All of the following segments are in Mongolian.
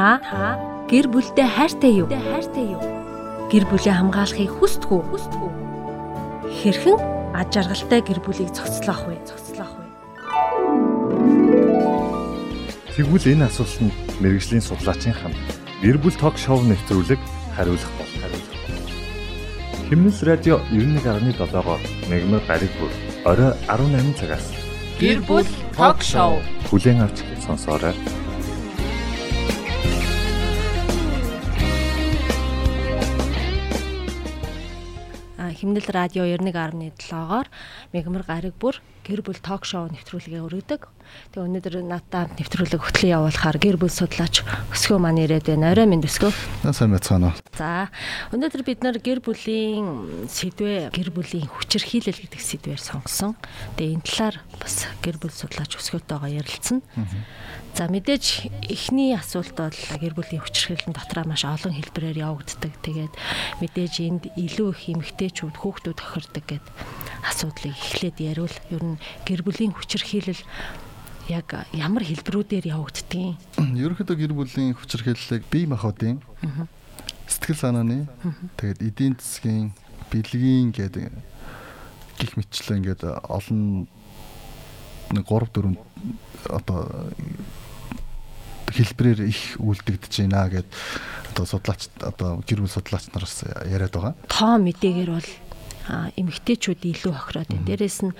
Та гэр бүлдээ хайртай юу? Хайртай юу? Гэр бүлээ хамгаалахыг хүсдэг үү? Хэрхэн аж аргалтай гэр бүлийг зохицлоох вэ? Зохицлоох вэ? Тэгвэл энэ асуултанд мэрэгжлийн судлаачийн хам гэр бүл ток шоу нэвтрүүлэг хариулах бол хариулах. Химнэс радио 91.7-оор мегмар гариг бүр орой 18 цагаас Гэр бүл ток шоу хүлээн авч сонсоорой. Химнэл радио 91.7-оор мегмар гариг бүр гэр бүл ток шоу нэвтрүүлгээ өргөдөг. Тэгээ өнөөдөр надад нэвтрүүлэг хөтлөн явуулахаар гэр бүл судлаач өсгөө маань ирээд байна. Орой минь өсгөө. Сайн байцгаана уу. За өнөөдөр бид нар гэр бүлийн сэдвээ гэр бүлийн хүчирхийлэл гэдэг сэдвээр сонгосон. Тэгээ энэ талаар бас гэр бүл судлаач өсгөөтэйгоо ярилцсан. За мэдээж эхний асуулт бол гэр бүлийн хүчирхийлэл дотроо маш олон хэлбэрээр явагддаг. Тэгээд мэдээж энд илүү их эмгтээчүүд хүүхдүүд тохирдог гэд асуудлыг эхлээд яриул. Ер нь гэр бүлийн хүчирхийлэл яг ямар хэлбэрүүдээр явагддгийг. Ерөнхийдөө гэр бүлийн хүчирхийллийг бие махбодын сэтгэл санааны тэгээд эдийн засгийн бэлгийн гэдэг гих мэтчлэн ингээд олон 3 4 одоо хэлбэрээр их үлдэгдэж байна гэд одоо судлаач одоо гэр бүл судлаач нараас яриад байгаа. Тоо мэдээгээр бол эмэгтэйчүүд илүү хохироод байна. Дээрээс нь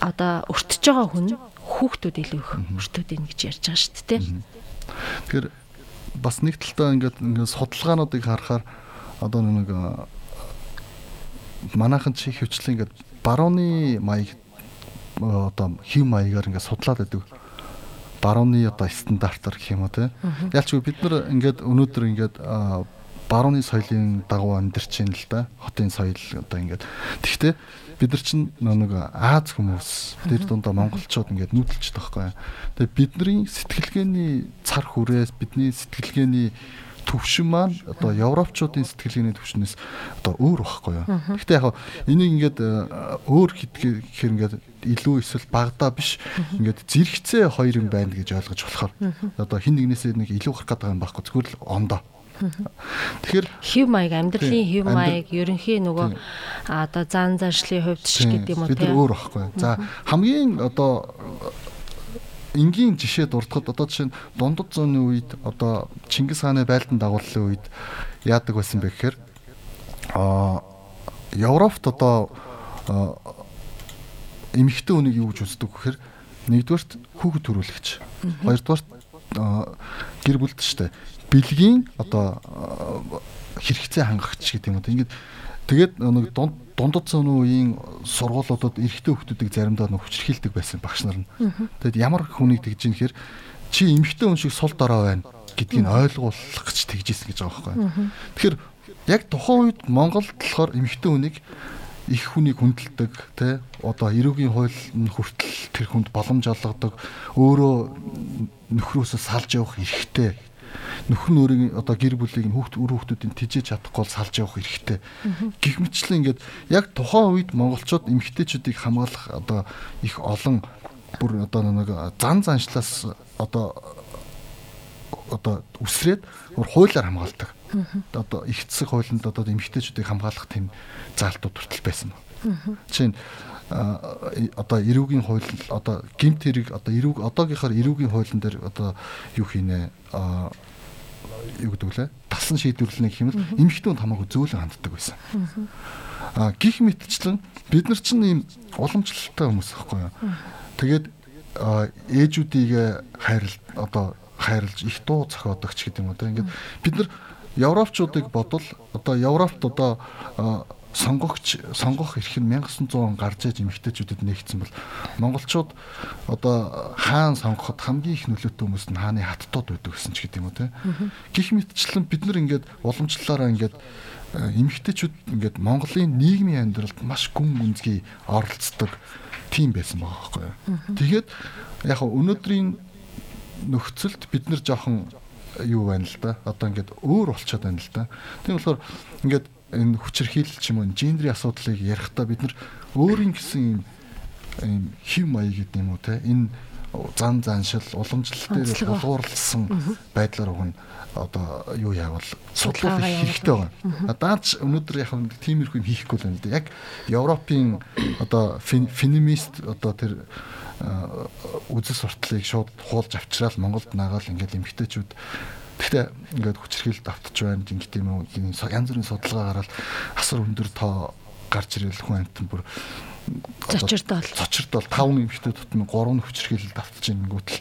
одоо өртөж байгаа хүн хүүхдүүд илүү их өртөд ийн гэж ярьж байгаа шүү дээ. Тэгэхээр бас нэг талдаа ингээд ингээд судалгаануудыг харахаар одоо нэг манайхан чи хөвчлэн ингээд барууны маяг одоо хэв маягаар ингээд судлаад байдаг барууны одоо стандартаар гэх юм уу те. Ялчгүй бид нар ингээд өнөөдөр ингээд барууны соёлын дагуу амьдарч байна л да. Хотын соёл одоо ингээд. Тэгэхдээ бид нар чинь нэг Аз хүмүүс тэр дундаа монголчууд ингээд нүүдэлж байгаа байхгүй. Тэгээ бидний сэтгэлгээний цар хүрээс бидний сэтгэлгээний төвшин маань одоо европчуудын сэтгэлгээний төвшнөөс одоо өөр багхгүй юу. Гэхдээ яг энийг ингээд өөр гэхээр ингээд илүү эсвэл багадаа биш ингээд зэрэгцээ хоёр юм байна гэж ойлгож болохоор одоо хин нэгнээсээ нэг илүү гарах гэдэг юм байхгүй зүгээр л ондоо. Тэгэхээр хев маяг амьдралын хев маяг ерөнхий нөгөө одоо зан заншлын хувьд ч гэдэг юм уу тийм. Бид өөр багхгүй. За хамгийн одоо энгийн жишээ дурдахад одоо жишээ нь дундад зууны үед одоо Чингис хааны байлдан дагууллын үед яадаг байсан бэ гэхээр а Европт одоо эмэгтэй хүнийг юу гэж үздэг гэхээр нэгдүгээрт хүүхэд төрүүлэгч хоёрдугаарт гэр бүлд штэ бэлгийн одоо хэрэгцээ хангагч гэдэг юм уу ингээд тэгээд нэг дунд дундад цөөнүү үеийн сургуулиудад эрэгтэй хүмүүсийг заримдаа нөх хүчрхийлдэг байсан багш нар нь. Тэгэд ямар хүнийг тэгж юм хэр чи эмэгтэй хүн шиг сул дорой байна гэдгийг ойлгуулах гэж тэгжсэн гэж байгаа байхгүй. Тэгэхээр яг тухайн үед Монголд болохоор эмэгтэй хүнийг их хүнийг хүндэлдэг тий одоо эрүүгийн хууль нь хүртэл тэр хүнд боломж олгодог өөрөө нөхрөөсөө салж явах эрхтэй нөхөр нөрийн одоо гэр бүлийг нь хүүхд үр хүүхдүүдийн тижээж чадахгүй салж явах хэрэгтэй. Гэх мэтчлэн ингээд яг тухайн үед монголчууд эмэгтэйчүүдийг хамгаалах одоо их олон бүр одоо нэг зан заншлаас одоо одоо үсрээд өөр хуулиар хамгаалдаг. Одоо их засаг хуулинд одоо эмэгтэйчүүдийг хамгаалах тийм заалтууд хүртэл байсан. Жишээ нь одоо эрүүгийн хууль одоо гимт хэрэг одоо эрүүг одоогийнхаар эрүүгийн хуулийн дээр одоо юу хийнэ юу гэдэг лээ тасан шийдвэрлэнэ гэх юм бол эмэгтэй хүнд хамаагүй зөөлөн ханддаг байсан. А гих мэтчлэн бид нар чинь ийм уламжлалтай хүмүүс байхгүй юу. Тэгээд ээжүүдийг хайрл одоо хайрлж их дуу зохиодог ч гэдэг юм уу. Ингээд бид нар европчуудыг бодвол одоо Европт одоо сонгогч сонгох эрх нь 1900 он гарч иж эмэгтэйчүүдэд нэгдсэн бол монголчууд одоо хаан сонгоход хамгийн их нөлөөтэй хүмүүс нь хааны хаттууд байдаг гэсэн ч гэдэг юм уу те. Гэх мэтчлэн бид нар ингээд уламжлалаараа ингээд э, эмэгтэйчүүд ингээд Монголын нийгмийн амьдралд маш гүн гүнзгий оролцдог тийм байсан байгаа байхгүй юу. Тэгээд яг өнөөдрийн нөхцөлд бид нар жоохон юу байна л да. Одоо ингээд өөр болчиход байна л да. Тийм болохоор ингээд энэ хүчирхийлэл ч юм уу гендрийн асуудлыг ярихдаа бид нар өөрийн гэсэн ийм хив маяг гэдэг юм уу те энэ зан заншил уламжлал дээр булгуурлсан байдлаар уг нь одоо юу яавал судлах хэрэгтэй байна. Даанч өнөөдөр яг тиймэрхүү юм хийхгүй л байна л да. Яг Европын одоо феминист одоо тэр үзэл сурталыг шууд хуулж авчраал Монголд наагаал ингээд эмгтээчүүд Гэхдээ ингээд хүчрхийл давтж байна. Гэх юм уу? Янз бүрийн судалгаа гараад асар өндөр тоо гарч ирэл хүн амтан бүр зочирдол зочирдол 5 эмэгтэй тутам 3 хүчрхийлэл давтж ингүүт л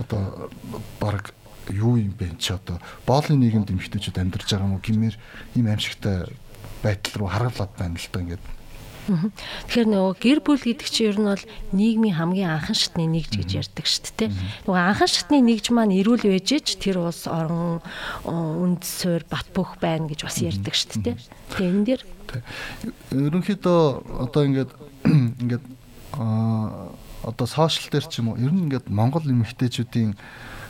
одоо баг юу юм бэ? Чи одоо боолын нийгэмд эмэгтэйчүүд амьдарч байгаа юм уу гэмээр ийм аимшигтай байдал руу харгалаад байна л да ингээд Тэгэхээр нөгөө гэр бүл гэдэг чинь ер нь бол нийгмийн хамгийн анхан шатны нэгж гэж ярьдаг шүү дээ. Нөгөө анхан шатны нэгж маань эрүүл байжээч тэр улс орон үнд суурь бат бөх байна гэж бас ярьдаг шүү дээ. Тэгээ энэ дэр ерөнхийдөө одоо ингээд ингээд аа одоо сошиал дээр ч юм уу ер нь ингээд Монгол эмэгтэйчүүдийн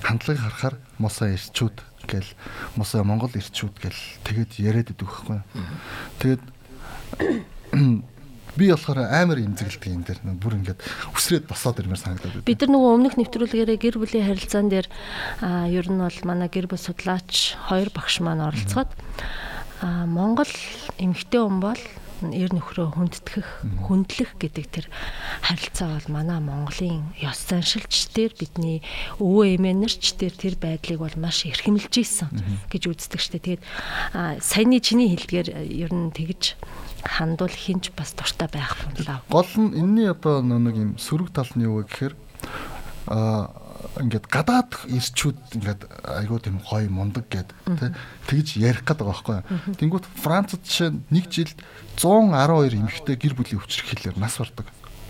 хандлагыг харахаар мосоо ирчүүд гэл мосоо Монгол ирчүүд гэл тэгээд яриад идэх байхгүй. Тэгээд би болохоор амар имзэглэдэг юм дээр бүр ингээд үсрээд босоод ирмээр санагдаад байна. Бид нар нөгөө өмнөх нэвтрүүлгээрээ гэр бүлийн харилцаан дээр ер нь бол манай гэр бүл судлаач хоёр багш маань оролцоход Монгол эмэгтэй хүн бол эр нөхрөө хүндэтгэх, хүндлэх гэдэг тэр харилцаа бол манай Монголын ёс заншилч дээр бидний өвөө эмээнэрч дээр тэр байдлыг бол маш эрхэмлж ийсэн гэж үздэг штэ. Тэгээд саяны чиний хэлдгээр ер нь тэгж хандвал хинч бас дуртай байхгүй лав. Гол нь энэний одоо нэг юм сөрөг тал нь юу вэ гэхээр а ингээд гадаад ирчүүд ингээд айгуу тийм гоё мундаг гэд тэгж ярих гээд байгаа байхгүй. Тэнгүүт Францад жишээ нэг жилд 112 эмэгтэй гэр бүлийн хүчирхийлэлээр нас бардаг.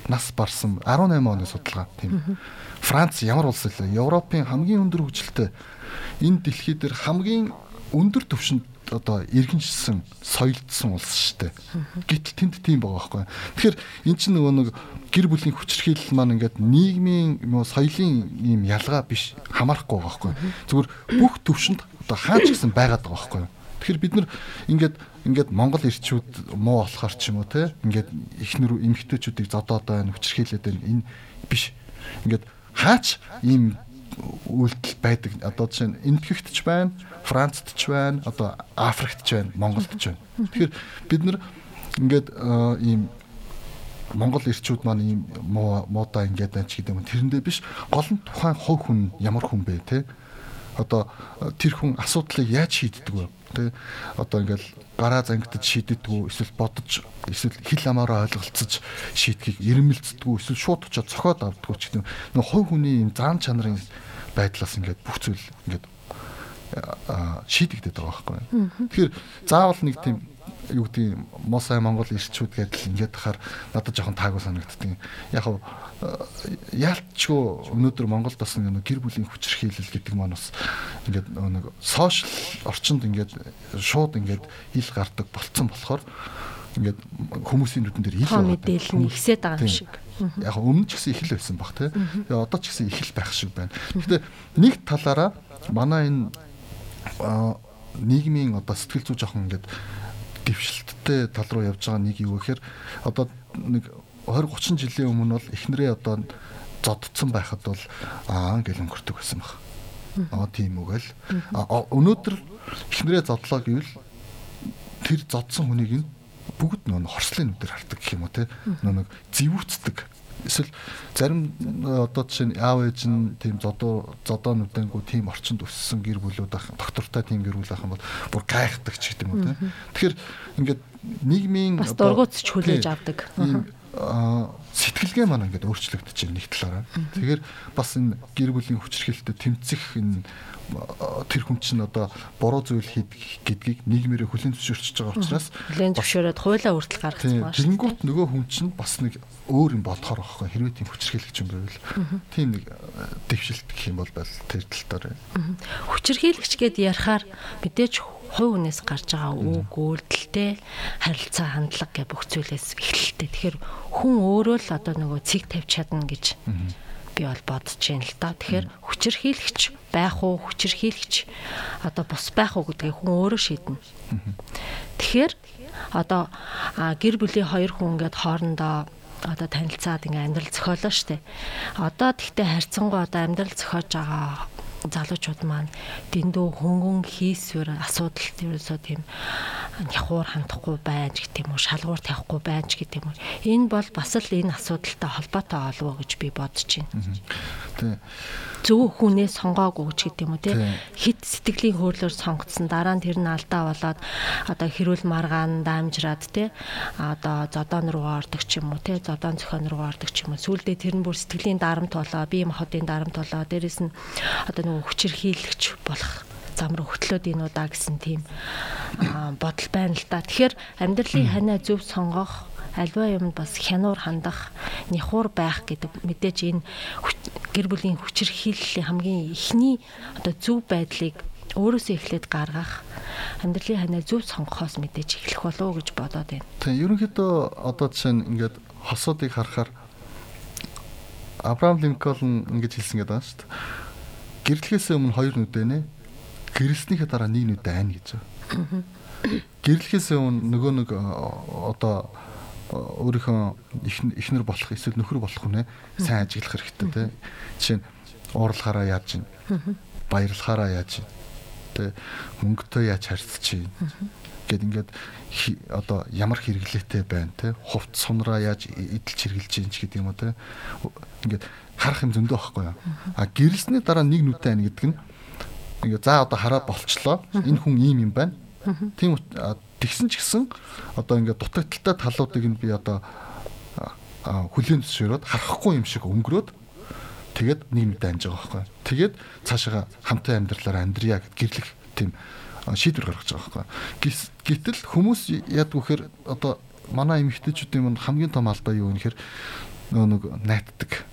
Нас барсан 18 оны судалгаа тийм. Франц ямар улс вэ? Европын хамгийн өндөр хөгжилтэй энэ дэлхий дээр хамгийн өндөр түвшинд одоо иргэншсэн соёлдсон улс шүү дээ. Гэтэл тэнд тийм байгаа байхгүй. Тэгэхээр эн чинь нөгөө нэг гэр бүлийн хүчирхийлэл маань ингээд нийгмийн нөгөө соёлын ийм ялгаа биш хамаарахгүй байгаа байхгүй. Зүгээр бүх төвшөнд одоо хаач гэсэн байгаад байгаа байхгүй. Тэгэхээр бид нар ингээд ингээд Монгол ирчүүд муу болохоор ч юм уу те ингээд ихнэр эмэгтэйчүүдийг зодоод байна, хүчирхийлээд байна. Энэ биш. Ингээд хаач ийм үйлдэл байдаг. Одоо жишээ нь Энэтхэгт ч байна, Францд ч байна, одоо Африкт ч байна, Монголд ч байна. Тэгэхээр бид нар ингээд ийм Монгол ирчүүд маань ийм муу муудаа ингээд байна ч гэдэг юм. Тэрэндээ биш гол нь тухайн хов хүн ямар хүн бэ те одоо тэр хүн асуудлыг яаж шийддэг вэ? Тэ одоо ингээл гараа зангидж шийддэггүй эсвэл бодож эсвэл хил амаараа ойлголцож шийдгийг ирмэлцдэггүй эсвэл шууд очиод цохоод авдаггүй ч гэдэг нэг хой хүний юм заан чанарын байдлаас ингээд бүх зүйл ингээд шийдэгдээд байгаа байхгүй. Тэгэхээр заавал нэг тийм юу гэдэг Мосай Монгол ирчүүд гэдэл ингээд тахаар надад жоохон таагүй санагддаг. Яг нь яалтчгүй өнөөдөр Монголд бас нэг гэр бүлийн хүчирхийлэл гэдэг маань бас ингээд нэг сошиал орчинд ингээд шууд ингээд ил гардаг болцсон болохоор ингээд хүмүүсийн нүдэн дээр ил мэдээлэл нь ихсээд байгаа юм шиг. Яг өмнө ч гэсэн их л байсан баг тий. Тэгээ одоо ч гэсэн их л байх шиг байна. Гэхдээ нэг талаараа манай энэ нийгмийн одоо сэтгэл зүй жоохон ингээд дэвшилттэй тал руу явж байгаа нэг юу гэхээр одоо нэг 20 30 жилийн өмнө бол эхнэрээ одоо зодцсон байхад бол аа гэл өнгөрдөг байсан баг. Аа тийм үг л. Өнөөдөр эхнэрээ зодлоо гэвэл тэр зодсон хүнийг нь бүгд нөө хорслын нүдээр хардаг гэх юм уу те. Нөө нэг зэвүүцдэг эсвэл зарим одоо жишээ нь аав ээж нь тийм зодоо зодоо нүдэнгүү тийм орчинд өссөн гэр бүлүүд ах доктортой тийм гэр бүл ах юм бол бүр гайхдаг ч гэдэг юм тийм. Тэгэхээр ингээд нийгмийн бас дургуутч хүлээж авдаг. Сэтгэлгээ маань ингээд өөрчлөгдөж байна нэг талаараа. Тэгэхээр бас энэ гэр бүлийн хүчирхээлтэд тэмцэх энэ тэр хүн чинь одоо буруу зүйл хийх гэдгийг нийгмээрээ хүлээн зөвшөөрч байгаа учраас хүлээн зөвшөөрөөд хуулаа хүртэл гаргацсан байна. Тэнгүүт нөгөө хүн чинь бас нэг өөр юм бодохоор байхгүй хэрвээ тийм хүчирхийлэгч юм байвал тийм нэг дэвшилт гэх юм бол тэр тал дээр. Хүчирхийлэгч гэд ярихаар мэдээж хувь хүнээс гарч байгаа үг үйлдэлтэй харилцаа хандлага гэх бүх зүйлээс эхэлтэй. Тэгэхээр хүн өөрөө л одоо нөгөө цэг тавьж чадна гэж би бол бодож байна л да. Тэгэхээр хүчирхийлэгч байх уу, хүчирхийлэгч одоо бус байх уу гэдгийг хүн өөрөө шийднэ. Тэгэхээр одоо гэр бүлийн хоёр хүн ингээд хоорондоо одоо танилцаад ингээ амьдрал зохиолоо штэ. Одоо тэгтээ харьцангуй одоо амьдрал зохиож байгаа залуучууд маань дэндүү хөнгөн хийсвэр асуудалт ерөөсөө тийм няхуур хандахгүй байж гэх юм уу шалгуур тавихгүй байж гэх юм уу энэ бол бас л энэ асуудалтай холбоотой олов гэж би бодож байна. Тий. Зөв хүнээ сонгоогүй гэж гэдэг юм уу тий. Хит сэтгэлийн хөөрлөөр сонгоцсон дараа нь тэр нь алдаа болоод одоо хэрүүл маргаан даамжраад тий. Одоо зодоон руу ордог ч юм уу тий. Зодоон зохион руу ордог ч юм уу. Сүүлдээ тэр нь бүр сэтгэлийн дарамт болоо, бие махбодын дарамт болоо. Дээрэс нь одоо нөгөө хүчирхийлэгч болох зам руу хөтлөөд ийн удаа гэсэн тийм бодол байна л да. Тэгэхээр амьдралын ханаа зөв сонгох альва юмд бас хянуур хандах, нихур байх гэдэг мэдээж энэ гэр бүлийн хүчирхийллийн хамгийн ихний одоо зөв байдлыг өөрөөсөө эхлээд гаргах амьдралын ханаа зөв сонгохоос мэдээж эхлэх болов гэж бодоод байна. Тийм ерөнхийдөө одоо жишээ нь ингээд хосуудыг харахаар Авраам Линкольн ингэж хэлсэн гэдэг байна шүү дээ гэрлэхээс өмнө хоёр нүдэнэ гэрэлснийхээ дараа нэг нүдэ айна гэж. Гэрлэхээс өмнө нөгөө нэг одоо өөрийнхөө ихнэр болох эсвэл нөхөр болох хүнээ сайн ажиглах хэрэгтэй тий. Жишээ нь уурлахаараа яаж чинь? Баярлахаараа яаж чинь? Тий мөнгөтэй яаж харьцаж чинь? Гэд ингээд одоо ямар хэрэглээтэй байна те? Хувц сунраа яаж эдэлж хэрглэж чинь гэдэг юм уу те? Ингээд харах юм зөндөө байхгүй юу? А гэрэлсний дараа нэг нүдтэй байна гэдэг нь ингээд за одоо хараад болчлоо. Энэ хүн ийм юм байна. Тийм тэгсэн ч гэсэн одоо ингээд дутагдaltaй талуудыг нь би одоо хүлийн зөвшөөрөөд харахгүй юм шиг өнгөрөөд тэгээд нэг нүдтэй амжиж байгаа байхгүй тэгээд цаашаа хамтын амьдралаар амьдрья гэд гэрлэх тийм шийдвэр гаргаж байгаа байхгүй. Гэтэл хүмүүс яд вөхөр одоо манай эмэгтэйчүүдийн хамгийн том алдаа юу вэ гэхээр нөө нэг найтдаг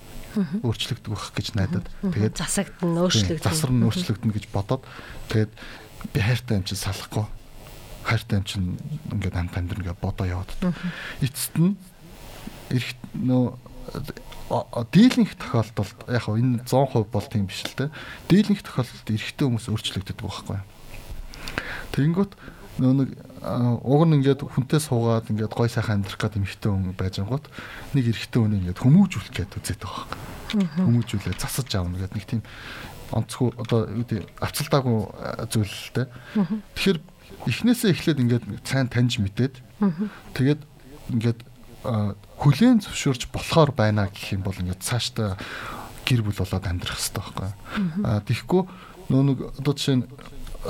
өөрчлөгдөг байх гэж найдаад тэгээд засагдна өөрчлөгдөн засвар нь өөрчлөгдөн гэж бодоод тэгээд би хайртай юм чинь салахгүй хайртай юм чинь ингээд хамт амьдрын гэж бодоо яваад. Эцэст нь эрт нөө дийлэнх тохиолдолд яг хөө энэ 100% бол тийм биш л те. Дийлэнх тохиолдолд эрэгтэй хүмүүс өөрчлөгдөдөг байхгүй? Тэнгүүт нөө нэг уг нь ингээд хүнтэй суугаад ингээд гой сайхан амьдрах гэдэг эмхтэй хүн байжангууд нэг эрэгтэй хүн ингээд хүмүүжүүлэх гэдэг үзээд байгаа юм. Хүмүүжүүлээ засаж аавна гэдэг нэг тийм онцгүй одоо юу гэдэг авцалдаагүй зүйлтэй. Тэгэхээр эхнээсээ эхлээд ингээд сайн таньж мэдээд тэгээд ингээд хүлээн зөвшөөрч болохоор байна гэх юм бол ингээд цаашдаа гэр бүл болоод амьдрах хэрэгтэй байхгүй. Аа тэгэхгүй нөө нэг одоо жишээ нь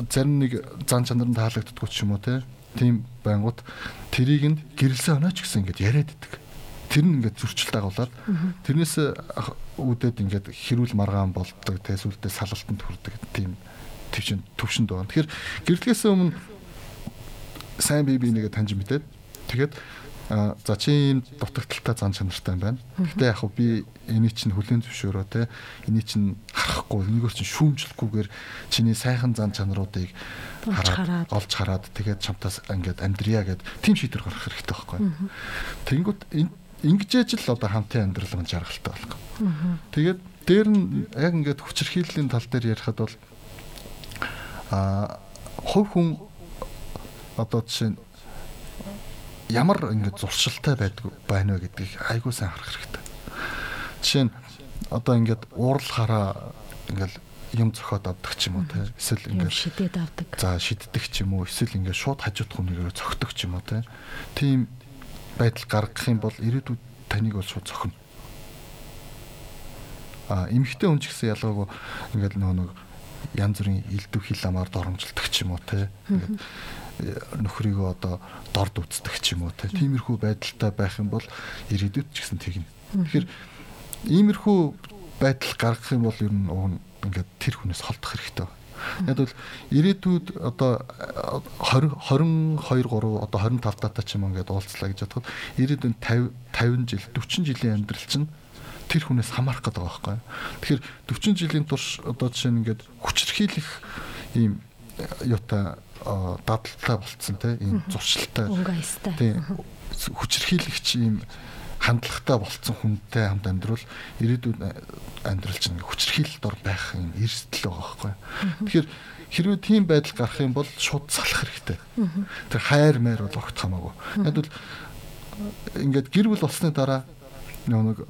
зарим нэг зан чанар нь таалагддаггүй ч юм уу те тийм байнгут тэрийг нь гэрэлсэн онооч гэсэн ингээд яриад идэг. Тэр нь ингээд зөрчил дагуулад тэрнээс үүдээд ингээд хэрүүл маргаан болдог те сүлдээ салалтанд хүрдэг тийм төвшин төвшөнд байна. Тэгэхээр гэрлэхээс өмнө сайн бие бинийгээ таньж мэдээд тэгээд за чи ийм дутагдaltaй зан чанартай юм байна. Гэтэ яг би энийг чинь хүлэн зөвшөөрөө те энийг чинь харахгүй энийгээр чинь шүүмжлэхгүйгээр чиний сайхан зан чанаруудыг хараад олж хараад тэгээд чамтаас ингээд амьдрья гэд тийм шийдвэр гаргах хэрэгтэй байхгүй. Тэнгүүт ингэж л одоо хамтын амьдрал нь жаргалтай болох. Тэгээд дээр нь яг ингээд хүчирхийллийн тал дээр ярихад бол а хувь хүн одоо жишээ нь ямар ингэ зуршилтай байдаг байна вэ гэдгийг айгуу сайн харах хэрэгтэй. Жишээ нь одоо ингээд уурлахаараа ингээл юм зөхиод авдаг ч юм уу те эсвэл ингээд шидэд авдаг. За шиддэг ч юм уу эсвэл ингээд шууд хажуудах хүнийгээ зөгтөг ч юм уу те. Тийм байдал гаргах юм бол ирээдүйд таныг бол шууд зохино. А эмэгтэй хүн ч гэсэн ялгаагүй ингээд нөгөө нэг янз бүрийн элдв хил амаар доромжилдаг ч юм уу те. Ингээд нөхрийгөө одоо дорд үздэг ч юм уу тиймэрхүү байдалтай байх юм бол ирээдүйд ч гэсэн тэгнэ. Тэгэхээр иймэрхүү байдал гаргах юм бол ер нь ингээд тэр хүнээс холдох хэрэгтэй. Яг бол ирээдүйд одоо 20 22 3 одоо 25 дата ч юм ингээд уулзлаа гэж бодоход ирээдүйд 50 50 жил 40 жилийн амьдрал чинь тэр хүнээс хамаарах гэдэг байгаа байхгүй. Тэгэхээр 40 жилийн турш одоо жишээ нь ингээд хүчрхийлэх ийм юутай дадалтай болцсон те ийм зуршилтай. Тийм хүчрхийлэгч ийм хандлагатай болцсон хүнтэй хамт амьдрал ирээдүйд амьдрал чинь хүчрхийлэлд ор байх юм эрсдэл байгаа байхгүй. Тэгэхээр хэрвээ тийм байдал гарах юм бол шууд салах хэрэгтэй. Тэр хайр майр бол огт хамаагүй. Яг бол ингээд гэр бүл болсны дараа нэг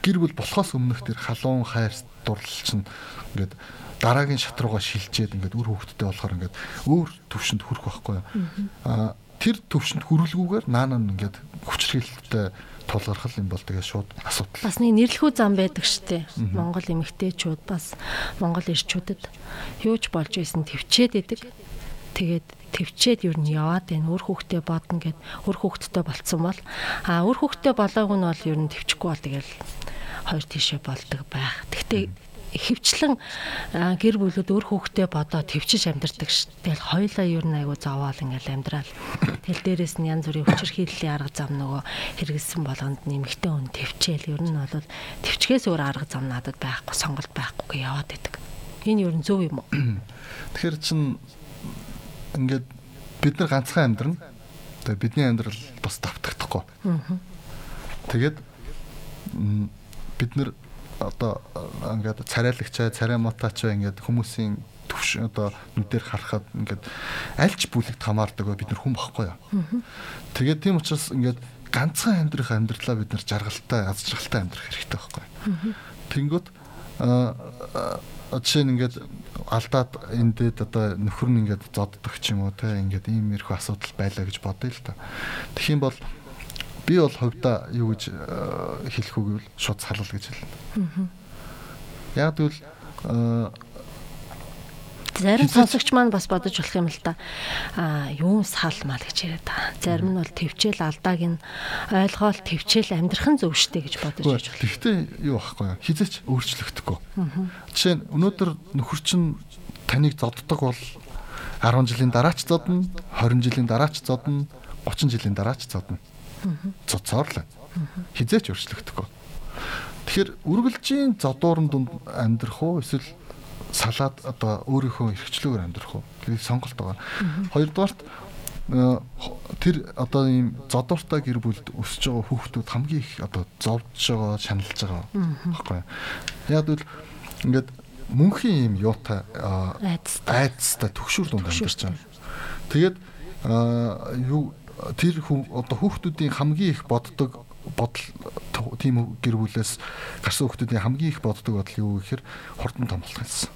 гэр бүл болохоос өмнөх тэр халуун хайр дурлал чинь ингээд дараагийн шат руугаа шилжээд ингээд үр хөвгттэй болохоор ингээд өөр төвшөнд хүрэх байхгүй. Аа тэр төвшөнд хүрэлгүйгээр наана ингээд хүчрхийлэлтэй тулгархал юм бол тэгээ шууд асуудал. Бас нэг нэрлэхүү зам байдаг штэ. Монгол эмэгтэйчүүд бас монгол ирчүүдэд юуж болж исэн төвчээд идэг. Тэгээд төвчээд юу нь яваад байна. Өөр хүүхдээ бодно гэд өөр хүүхдтэй болцсон бол а өөр хүүхдээ болоог нь бол юу нь төвчөхгүй бол тэгэл хоёр тишээ болдог байх. Гэхдээ хөвчлэн гэр бүлүүд өөр хүүхдээ бодоо төвчж амьдардаг ш. Тэгэл хоёлаа юу нэг айгу зовоол ингээл амьдрал. Тэл дээрээс нь янз бүрийн хүчирхийллийн арга зам нөгөө хэрэгэлсэн болгонд нэмэгтэй хүн төвчээл ер нь бол төвчгээс өөр арга зам надад байхгүй сонголт байхгүй яваад байдаг. Энэ ер нь зөв юм уу? Тэгэхээр чин ингээд бид нар ганцхан амьдрна. Тэгээ бидний амьдрал бас давтагдахгүй. Тэгээд бид нар одоо ингээд царайлагчаа, царай мотачаа ингээд хүмүүсийн төвш одоо нүдээр харахад ингээд альч бүлэгт хамаардаг бид нар хүн бохгүй юу. Тэгээд тийм учраас ингээд ганцхан амьдрах амьдралаа бид нар жаргалтай, аз жаргалтай амьдрах хэрэгтэй байхгүй. Тэнгүүт жишээ нь ингээд алдаад эндээд одоо нөхөр нь ингээд зоддог ч юм уу те ингээд ийм ирэх асуудал байлаа гэж бодъё л та. Тэгэх юм бол би бол хувьдаа юу гэж хэлэх үг вэ? Шууд салал гэж хэлнэ. Яг тэгвэл Зарим сонсогч маань бас бодож болох юм л та. Аа, юу салмал гэж яриад байгаа. Зарим нь бол төвчэл алдааг нь ойлгоол төвчэл амьдрах нь зөв шттэ гэж бодож байж болно. Гэхдээ юу байхгүй юу? Хизээч өөрчлөгдөхгүй. Жишээ нь өнөөдөр нөхөр чинь таныг зоддог бол 10 жилийн дараач зодно, 20 жилийн дараач зодно, 30 жилийн дараач зодно. Цоцоор л. Хизээч өөрчлөгдөхгүй. Тэгэхээр үргэлжийн зодуурн дунд амьдрах уу эсвэл салаад одоо өөрийнхөө эрхчлөөр амьдрах уу гэдэг сонголт байгаа. Хоёрдугаарт э, тэр одоо ийм зодууртай гэр бүлд өсөж байгаа хүүхдүүд хамгийн их одоо зовж байгаа, шаналж байгаа байхгүй. Яг л ингээд мөнхийн ийм юутай айцтай төгшүүр дунд амьдарч байгаа. Тэгээд юу тэр одоо хүүхдүүдийн хамгийн их боддог бодол тийм гэр бүлээс гарсан хүмүүсийн хамгийн их боддог бодол юу гэхээр хурдан том болох юмсан.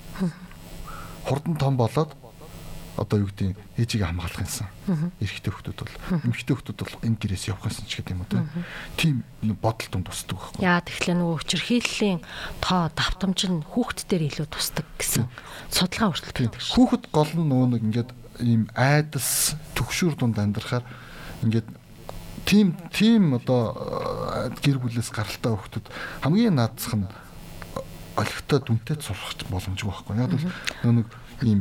Хурдан том болоод одоо юу гэдэг ээжигээ хамгаалах юмсан. Эрэгтэй хүмүүс бол эмэгтэй хүмүүс бол энэ гэрээс явах юмсан ч гэдэг юм уу тийм бодол тунд тусдаг байхгүй. Яа тэгэхээр нөгөө хүчирхийллийн тоо давтамж нь хүүхд дээр илүү тусдаг гэсэн судалгаа шүү. Хүүхэд гол нь нөгөө нэг ингээд ийм айдас төгшүүр дунд амьдрахаар ингээд тийм тийм одоо э, гэр бүлээс гаралтай хүмүүс хамгийн наадсах нь олигтой дүнтэй сурах боломжгүй байхгүй. Яг л нэг ийм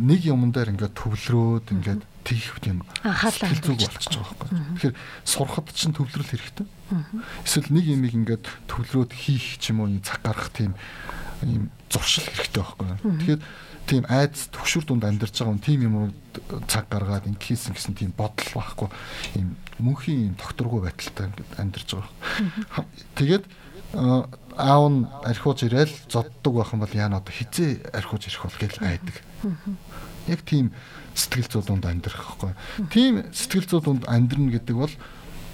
нэг юмн дээр ингээд төвлөрөөд ингээд тийх юм сэтгэл зүг болчихж байгаа байхгүй. Тэгэхээр сурахад чинь төвлөрөл хэрэгтэй. Эсвэл нэг юмыг ингээд төвлөрөөд хийх ч юм уу цаг гаргах тийм ийм зуршил хэрэгтэй байхгүй. Тэгэхээр тийм айдас төгшөр дунд амьдарч байгаа юм тийм юм цаг гаргаад ингэхийсэн гэсэн тийм бодол байхгүй ийм мөнхийн докторгүй байдалтай амьдарч байгаа. Тэгээд аав нь архиуж ирээл зоддог байх юм бол яана одоо хизээ архиуж ирэх бол гэж айдаг. Яг тийм сэтгэл зүй дунд амьдрах байхгүй. Тийм сэтгэл зүй дунд амьдрна гэдэг бол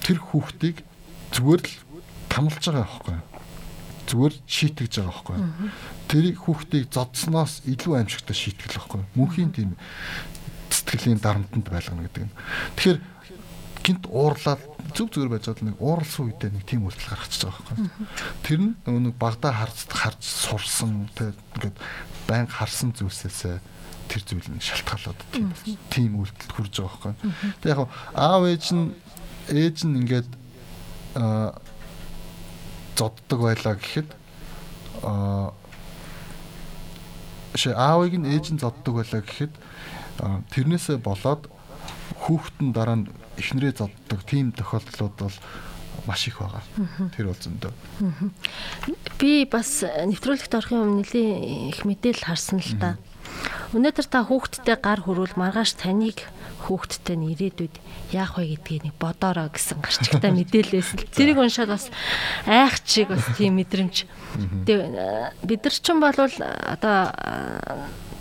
тэр хүүхдийг зүгээр л тамлж байгаа байхгүй зүгээр шийтгэж байгаа байхгүй. Тэр хүүхдийг зодсноос илүү аимшигтай шийтгэл байхгүй. Мөнхийн тийм сэтгэлийн дарамтанд байлгана гэдэг юм. Тэгэхээр гинт уурлаад зүг зүгээр байж байгаа нэг ууралсан үедээ нэг тийм үйлдэл гаргачихж байгаа байхгүй. Тэр нь нэг багада харж харж сурсан тэгээд ингээд байн харсан зүйлсээс тэр зүйл нь шалтгаалаад тийм үйлдэлд хүрж байгаа байхгүй. Тэг яг аав ээж нь ээж нь ингээд зоддог байлаа гэхэд аа шээ аавыг нь ээж нь зоддог байлаа гэхэд тэрнээсээ болоод хүүхдэн дараа нь эхнэрээ зоддог тийм тохиолдлууд бол маш их байгаа. Тэр бол зөндөө. Би бас нэвтрүүлэгт орохын өмнө нэлийн их мэдээлэл харсан л та. Өнөөдөр та хүүхдтэй гар хөрвөл маргааш таныг хүүхдтэй нь ирээдүйд яах вэ гэдгийг нэг бодоорой гэсэн гарчигтай мэдээлэлээс л зэрэг уншаад бас айх чиг бас тийм мэдрэмж. Тэгээ бид нар ч юм бол одоо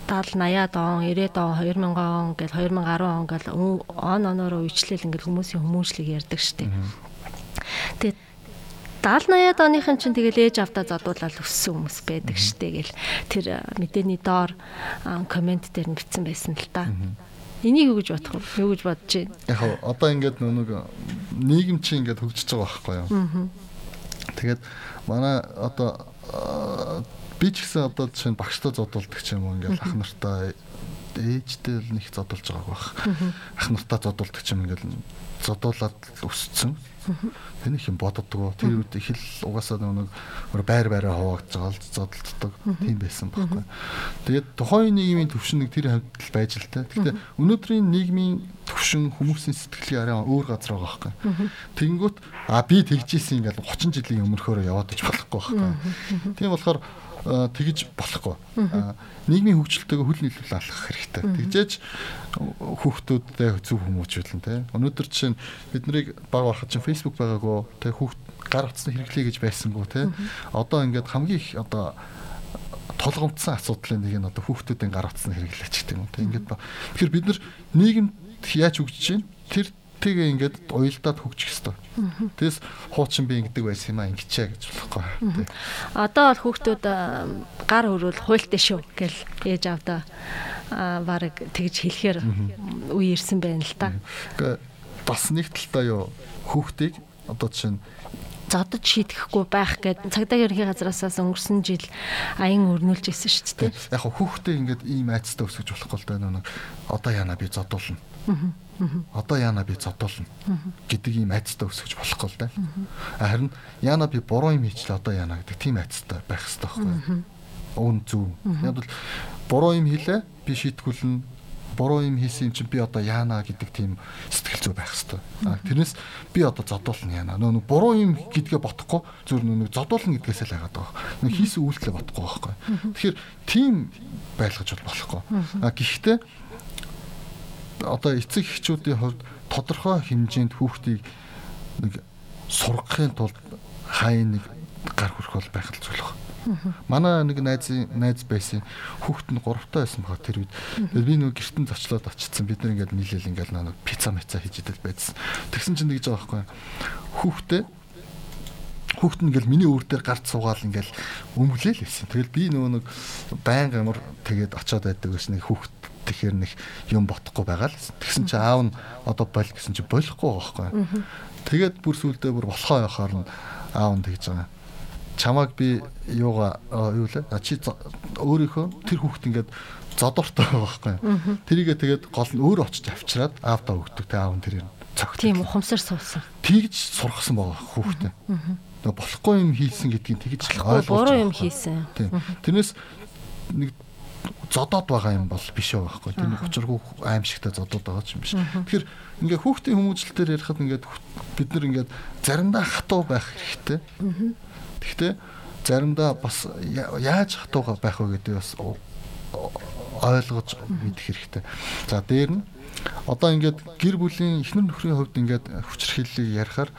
70 80-аад он 90-ад он 2000 он гэл 2010 он гэл он оноор үечлэл ингээл хүмүүсийн хүмүүжлэг ярьдаг штеп. Тэгээд 70 80-аад оныхын чинь тэгэл ээж авдаа зодуулаад өссөн хүмүүс байдаг штэ гэл тэр мэдээний доор комент дээр нь бичсэн байсан л та. Энийг юу гэж бодох вэ? Юу гэж бодож байна? Яг одоо ингээд нэг нийгэм чинь ингээд хөгжиж байгаа байхгүй юу? Тэгээд манай одоо би ч гэсэн одоо жишээ нь багштай зодуулдаг ч юм уу ингээд ах нартай ээжтэй л нэг зодуулж байгааг байх. Ах нартай зодуулдаг ч юм ингээд зодуулаад өссөн. Тэнийг юм боддгоо. Тэр үед их л угаасаа нэг байр байраа хуваагдж байгаа л зодтолдог тийм байсан байхгүй. Тэгээд тухайн нийгмийн төвшин нэг тэр хавьд байж л та. Гэхдээ өнөөдрийн нийгмийн төвшин хүмүүсийн сэтгэлийн арай өөр газар байгаа байхгүй. Тэнгүүт а би тэгжсэн ингээл 30 жилийн өмнөхөөрөө яваад иж болохгүй байхгүй. Тийм болохоор тэгж болохгүй. Нийгмийн хөгжилтэйг хөл нийлүүл алхах хэрэгтэй. Тэгжээж хүүхдүүдтэй зөв хүмүүжүүлэн те. Өнөөдөр чинь биднийг баг байхад чинь Facebook байгаагүй те хүүхд гар утасны хэрэглэе гэж байсангүй те. Одоо ингээд хамгийн их одоо толгомдсон асуудлын нэг нь одоо хүүхдүүдийн гар утасны хэрэглээч гэдэг юм те. Ингээд тэгэхээр бид нар нийгэмд яаж хөгжиж чинь тэр тэгээ ингээд уялдаад хөгжих хэвээр. Тэгээс хуучин би ингэдэг байсан юм а ингэчээ гэж болохгүй. Одоо бол хүүхдүүд гар хөрвөл хуйлтай шүү гэл ээж авдаа баг тэгж хэлэхээр үе ирсэн байна л та. Бас нэг талдаа юу хүүхдийг одоо чинь зодож шийдэхгүй байх гэд цагдаагийн ерхий газраас өнгөрсөн жил аян өрнүүлж ирсэн шүү дээ. Яг хүүхдээ ингээд ийм айцтай өсгөж болохгүй л да нэг одоо яана би зодуулна. Одоо яана би зодуулна гэдэг ийм айцтай өсгөж болохгүй л да. Харин яана би буруу юм хийчлээ одоо яана гэдэг тийм айцтай байх хэрэгтэй байхгүй. Өвн зүв. Яг бол буруу юм хийлээ би шийтгүүлнэ буруу юм хийсэн юм чинь би одоо яана гэдэг тийм сэтгэл зүй байх хэрэгтэй. А тэрнээс би одоо зодуулна яана. Нөө буруу юм гэдгээ бодохгүй зөв нөө зодуулна гэдгээс л хагаад байгаа. Нөө хийсэн үйлдэлээ бодохгүй байхгүй. Тэгэхээр тийм байлгаж бол болохгүй. А гэхдээ одоо эцэг эхчүүдийн хувьд тодорхой хэмжээнд хүүхдийг нэг сургахын тулд хайн нэг гар хүрэх бол байх л зүйл байна. Манай нэг найз найз байсан хүүхэд нь 3 таа байсан баха тэр үед. Тэгээд би нэг гертэн зочлоод очсон. Бид нар ингээд нийлээл ингээд нэг пицца мэцаа хийж идэл байдсан. Тэгсэн чинь тэгж байгаа байхгүй. Хүүхдээ хүүхэд нь ингээл миний өөр дээр гард суугаал ингээл өмглээл байсан. Тэгэл би нөгөө нэг байнга ямар тэгээд очиод байдаг гэсэн нэг хүүхэд тэгэхээр нэг юм ботхгүй байгаа л. Тэгсэн чи аав нь одоо бол гэсэн чи болохгүй байхгүй. Тэгээд бүр сүулдэ бүр болохоо яхаар нь аав нь тэгж байгаа. Чамааг би юугаа юу лээ? Чи өөрийнхөө тэр хүүхд ингээд зодортой байхгүй. Тэрийгээ тэгээд гол нь өөр очиж авчираад аавдаа өгдөг те аав нь тэрийг цогт. Тийм ухамсар суусан. Тэгж сургасан байгаа хүүхдээ. Нөгөө болохгүй юм хийсэн гэдгийг тэгж ойлгуулж. Буруу юм хийсэн. Тийм. Тэрнээс нэг зодоод байгаа юм бол биш байхгүй. Тэр нэг учиргүй аимшигтай зодоод байгаа ч юм биш. Тэгэхээр ингээ хүүхдийн хүмүүжлэлтээр ярихад ингээд бид нар ингээд заримдаа хатуу байх хэрэгтэй. Гэхдээ заримдаа бас яаж хатууга байх вэ гэдэг бас ойлгож мэдэх хэрэгтэй. За дээр нь одоо ингээд гэр бүлийн эхнэр нөхрийн хувьд ингээд хүчрхийллийг ярихаар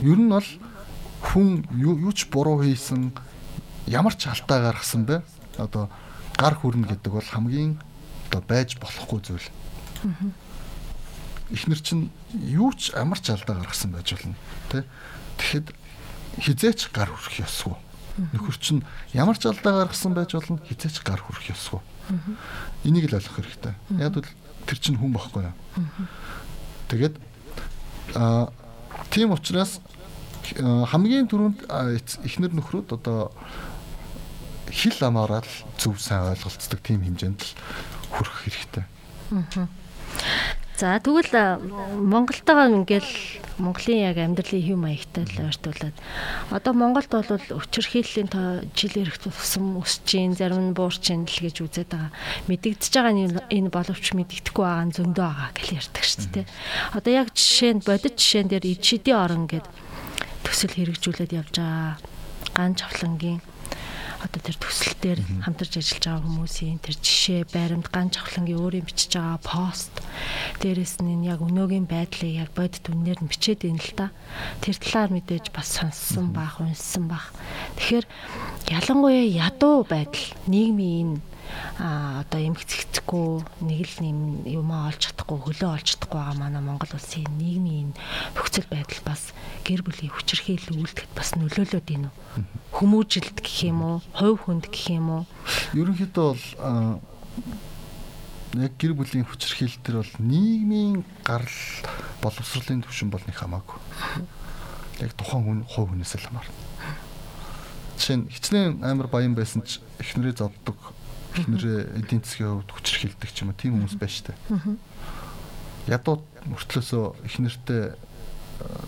ер нь бол хүн юу ч буруу хийсэн ямар ч алдаа гаргасан бэ одоо гар хүрнэ гэдэг бол хамгийн одоо байж болохгүй зүйл. Эхнэр чинь юу ч амар ч алдаа гаргасан байж болно тий. Тэгэхэд хизээч гар хүрэх ёсгүй. Нөхөр чинь ямар ч алдаа гаргасан байж болно хизээч гар хүрэх ёсгүй. Энийг л ойлгох хэрэгтэй. Яг бол тэр чинь хүн бохгүй юу. Тэгээд а тийм учраас хамгийн түрүүнд эхнэр нөхрүүд одоо хил амаараа л зөв сайн ойлголцдог тийм хэмжээнд л хүрэх хэрэгтэй. За тэгвэл Монголтойгоо ингээл Монголын яг амьдралын хэв маягтай л ойртуулад одоо Монголд бол өчрхийллийн жил ирэх тусам өсөж гин зарим нь буурч гин л гэж үзээд байгаа. Мэдэгдэж байгаа нь энэ боловч мэдэгдэхгүй байгаа нь зөндөө байгаа гэж ярьдаг шүү дээ. Одоо яг жишээ нь бодит жишээн дээр ичидийн орон гэдэг төсөл хэрэгжүүлээд явж байгаа. Ган чавлангийн одоо тэр төсөл дээр хамтарч ажиллаж байгаа хүмүүсийн тэр жишээ байрамд ган чавхлангийн өөрийн бичиж байгаа пост дээрэс нь яг өнөөгийн байдлыг яг бодит үнээр нь бичээд ийн л та. Тэр талаар мэдээж бас сонссон бах, унссан бах. Тэгэхээр ялангуяа ядуу байдал нийгмийн энэ а одоо эмгцэгцэхгүй нэг л нэм юмаа олж чадахгүй хөлөө олж чадахгүй байгаа манай Монгол улсын нийгмийн нөхцөл байдал бас гэр бүлийн хүчирхийлэл үйлдэхэд бас нөлөөлөд ийн үү? Хүмүүжилт гэх юм уу? Хувь хүнд гэх юм уу? Ерөнхийдөө бол яг гэр бүлийн хүчирхийлэл төр бол нийгмийн гарал боловсролын түвшин бол нэг хамаагүй. Яг тухайн хүн хувь хүнээс л хамаарна. Жишээ нь хичнээн амар баян байсан ч эхнэрээ зовдөг эхнэрээ эдийн засгийн хувьд хүчрхийлдэг ч юм уу тийм хүмүүс байна штэ. Ядууд мөртлөөсөө эхнэртэй э,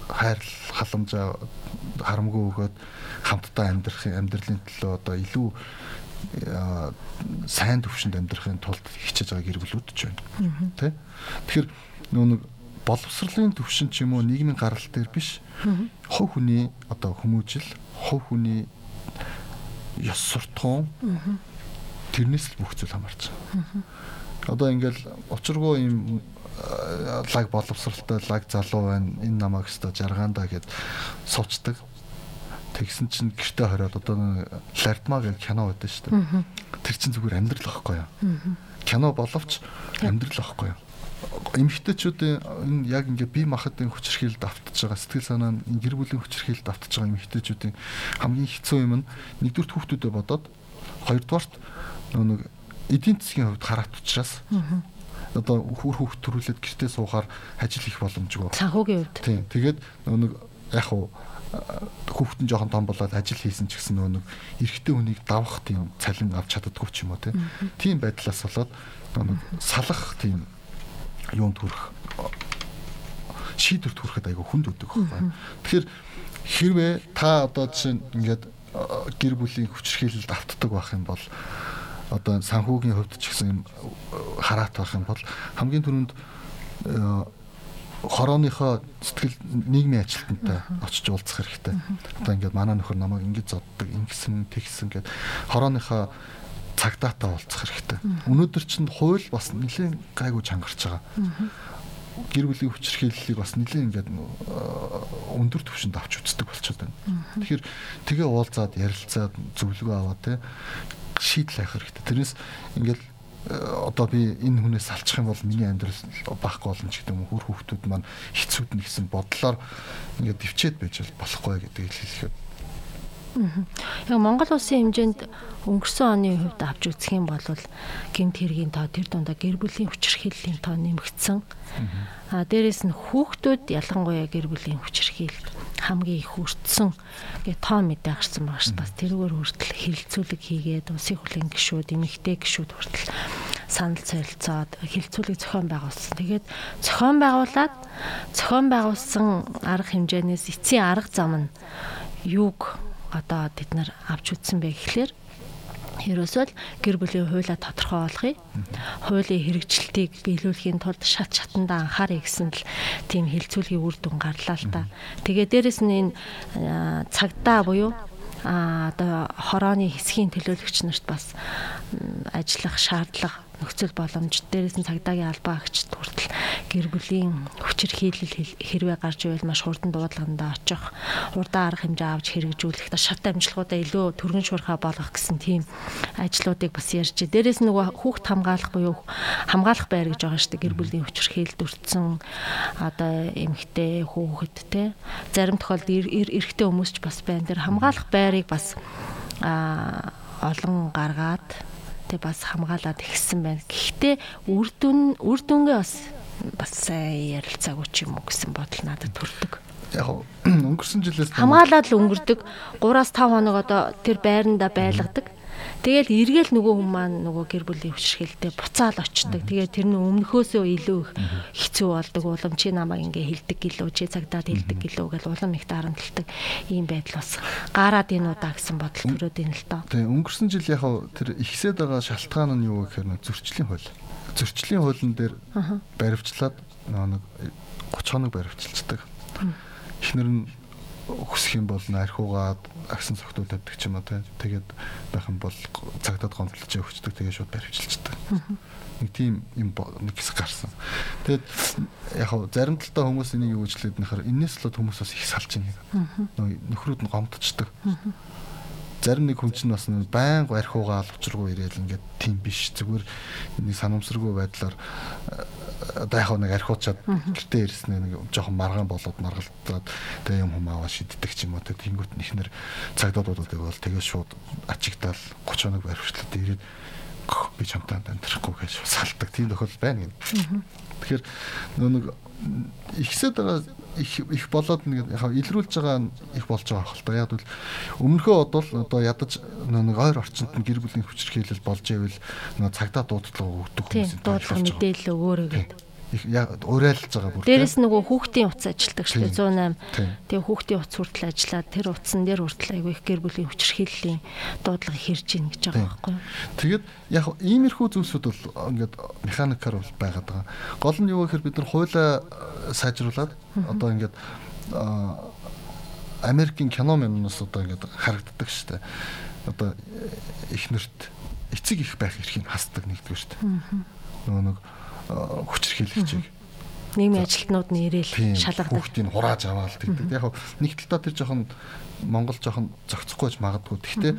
хайрл халамжаа харамгүй өгөөд хамтдаа амьдрах амьдралын төлөө одоо илүү э, сайн төвшөнд амьдрахын тулд хичээж байгаа гэр бүлүүд ч байна. Тэ? Тэгэхээр нөө нэг боловсролын төвшин ч юм уу нийгмийн гарал дээр биш. Хов хүний одоо хүмүүжил, хов хүний ёс суртахуун тэрнээс л бүх зүйл хамаарч байна. Одоо ингээл учиргүй юм э, лаг боловсралтай лаг залуу байна. Энэ намайг өстө жаргаандаа гэд сувчдаг. Тэгсэн чинь гэрте хориод одоо лардма гэж кино байдаг шүү дээ. Тэр чинь зүгээр амьдрал واخхой юу. Кино боловч амьдрал واخхой юу. Эмэгтэйчүүдийн энэ яг ингээ бие махбодын хүчирхийлэлд автж байгаа сэтгэл санаа нь гэр бүлийн хүчирхийлэлд автж байгаа эмэгтэйчүүдийн хамгийн хэцүү юм нь нэгдүгээр хүүхдүүдэд бодоод хоёрдугаарт нэг эдийн засгийн хувьд хараат учраас одоо хөр хүүхд төрүүлээд гэртээ суухаар ажил хийх боломжгүй. Санхүүгийн хувьд. Тийм. Тэгээд нэг яг хуу хүүхэд нь жоохон том болоод ажил хийсэн ч гэсэн нэг эрэгтэй хүнийг давах тийм цалин авч чаддаггүй ч юм уу тийм байдлаас болоод нэг салах тийм юунд хүрэх шийдвэрт хүрэхэд айгүй хүнд өгдөг байхгүй. Тэгэхээр хэрвээ та одоо жишээ ингээд гэр бүлийн хүчрхийлэлд автдаг байх юм бол одоо санхүүгийн хувьд ч гэсэн хараат байх юм бол хамгийн түрүүнд э, хорооныхоо сэтгэл нийгмийн ажилтнтай очиж уулзах хэрэгтэй. Одоо ингээд манай нөхөр намайг ингэж зоддаг, ингэсэн, тэгсэн гэд хорооныхоо цагдаатаа уулзах хэрэгтэй. Өнөөдөр чинь хууль бас нэлээд гайгүй чангарч байгаа. Гэр бүлийн хүчирхийллийг бас нэлээд ингээд э, өндөр түвшинд авч үздэг болчиход байна. Тэгэхээр тэгээ уулзаад ярилцаад зөвлөгөө аваад те шийдэл авах хэрэгтэй. Тэрнээс ингээл э, одоо би энэ хүнээс салчих юм бол миний амьдрал баахгүй болно ч гэдэг юм хөр хүүхдүүд маань хэцүүд нь гэсэн бодлоор ингээд төвчээд байж болохгүй гэдэг хэлэхэд Яг Монгол улсын хэмжээнд өнгөрсөн оны хувьд авч үзэх юм бол гэмт хэргийн тоо тэр дундаа гэр бүлийн хүчирхийллийн тоо нэмэгдсэн. А дээрэс нь хүүхдүүд ялангуяа гэр бүлийн хүчирхийлэл хамгийн их хүртсэн гэ тоо мэдээ гарсан байгаа ш. Бас тэрүүгээр хүртэл хилцүүлэг хийгээд улсын хурлын гишүүд, эмэгтэй гишүүд хүртэл санал солилцоод хилцүүлэг зохион байгуулсан. Тэгээд зохион байгуулад зохион байгуулсан арга хэмжээнээс эцсийн арга зам нь юуг одоо бид нар авч үзсэн бэ гэхлээр Ерөөсөө л гэр бүлийн хуулиа тодорхой болгоё. Хуулийн хэрэгжилтийг биелүүлэхийн тулд шат шатандаа анхаарай гэсэн л тийм хилцүүлгийн үр дүн гарлаа л та. Тэгээ дээрэс нь энэ цагдаа буюу а одоо хорооны хэсгийн төлөөлөгч нарт бас ажиллах шаардлага нөхцөл боломж дээрээс нь цагдаагийн албаа агчд хүртэл гэр бүлийн хүчир хийлэл хэрвээ гарч ивэл маш хурдан дуудлагандаа очих урдаа арга хэмжээ авч хэрэгжүүлэх шат амжилтгуудаа илүү төргөн шуурхаа болгох гэсэн тийм ажлуудыг бас ярьж. Дээрээс нөгөө хүүхд хамгаалах буюу хамгаалах байр гэж байгаа шүү дээ гэр бүлийн хүчир хийлд өртсөн одоо эмэгтэй хүүхэд те зарим тохиолдолд эрэгтэй хүмүүс ч бас байна. Тэр хамгаалах байрыг бас а олон гаргаад тэг бас хамгаалаад ихсэн байна. Гэхдээ үр дүн үр дүнгээ бас бас сайн ярилцаагүй ч юм уу гэсэн бодол надад төрдөг. Яг өнгөрсөн жилээс хамгаалаад л өнгөрдөг 3-5 хоног одоо тэр байранда байлгадаг. Тэгэл эргээл нөгөө хүмүүс маань нөгөө гэр бүлийн хүчрхээлтэй буцаал очдог. Тэгээд тэр нь өмнөхөөсөө илүү их хэцүү болдог. Улам чи намайг ингээ хилдэг гэлөө, чи цагдаад хилдэг гэлөө гэж улам их дарамтлагдаг ийм байдал бас гараад ийн удаа гэсэн бодол төрөөд ийн л тоо. Тийм өнгөрсөн жил яг тэр ихсээд байгаа шалтгаан нь юу гэхээр зөрчлийн хууль. Зөрчлийн хуулийн дээр баривчлаад нэг 30 хоног баривчилцдаг. Эхнэр нь өсөх юм бол архиугаад агсан цогтууд тавьдаг ч юм уу тэгээд байх юм бол цагтад гомдлож өгчдөг тэгээд шууд баривчилчдаг. Нэг тийм юм нэг хэсэг гарсан. Тэгээд яг хав зарим талдаа хүмүүс энийг юу гэж хэлээд нэхэр энэс л хүмүүс бас их салж байна. Нөхрүүд нь гомдчихдаг. зарим нэг хүн чинь бас байнга архиугаал учиргүй ирээл ингээд тийм биш зүгээр нэг санамсаргүй байдлаар одоо яг нэг архиучаад гэртээ ирсэн нэг жоохон маргаан болоод маргалдаад тэгээ юм хумаава шиддэг ч юм уу. Тэнгүүт нэхнэр цагдуудуудад бол тэгээ шууд ачигдаал 30 хоног хүртэл ирээд би чамтай амьдрахгүй гэж салдаг. Тийм тохиолдол байна гэнэ. Тэгэхээр нэг ихсэд байгаа их их болоод нэг яг илрүүлж байгаа их болж байгаа хэл та. Яг бол өмнөхөө бодвол одоо ядаж нэг ойр орчинд нь гэр бүлийн хүчирхийлэл болж ивэл нэг цагтаа дуудлага өгдөг хүмүүс дуудлага мэдээлэл өгөөрэй гэдэг уриалж байгаа бүр. Дээрээс нөгөө хүүхдийн утас ажилтдаг шүү дээ 108. Тэгээ хүүхдийн утас хүртэл ажиллаад тэр утсан дээр хүртэл айгүй их гэр бүлийн хүчирхийллийн дуудлага хэрж ийн гэж байгаа байхгүй юу. Тэгээд яг иймэрхүү зүйлсүүд бол ингээд механикаар бол байгаад байгаа. Гол нь юу гэхээр бид нар хуулаа сайжруулад одоо ингээд Америкийн кино мэнээс одоо ингээд харагддаг шүү дээ. Одоо эхнэрт эцэг их байх эрхийг хасдаг нэгдүгээр шүү дээ. Нөгөө нэг хүчрхийлэгчийг нийгмийн ажилтнууд нь ирээл шалгадаг. Хүүхдийг хурааж аваад тэгдэг. Яг нэг талдаа тэр жоохон Монгол жоохон зохицохгүй байж магадгүй. Гэхдээ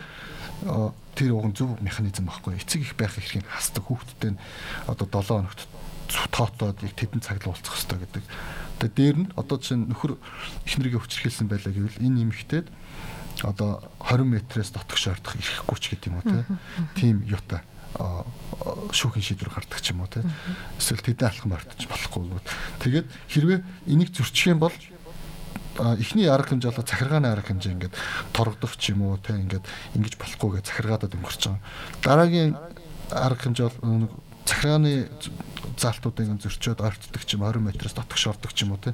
тэр уг зөв механизм байхгүй. Эцэг их байх эрхийг хасдаг хүүхдтэй одоо 7 хоногт тоотоод яг тэдэн цаг л уулзах хэрэгтэй гэдэг. Тэгээ дээр нь одоо чинь нөхөр эхнэрийг хүчрхийлсэн байлаа гэвэл энэ нэмэгтээд одоо 20 м-ээс дотогш ордох ирэхгүй ч гэдэг юм уу тийм юутай шүүхийн шийдвэр гардаг ч юм уу те эсвэл тэдэн алхам ортож болохгүй. Тэгээд хэрвээ энийг зөрчих юм бол эхний арга хэмжээ болоо захиргааны арга хэмжээ ингээд торгодох ч юм уу те ингээд ингэж болохгүйгээ захиргаадад өнгөрч байгаа. Дараагийн арга хэмжээ бол захиргааны заалтуудыг зөрчөөд ойртдог ч юм 20 м-ээс дотогш ордог ч юм уу те.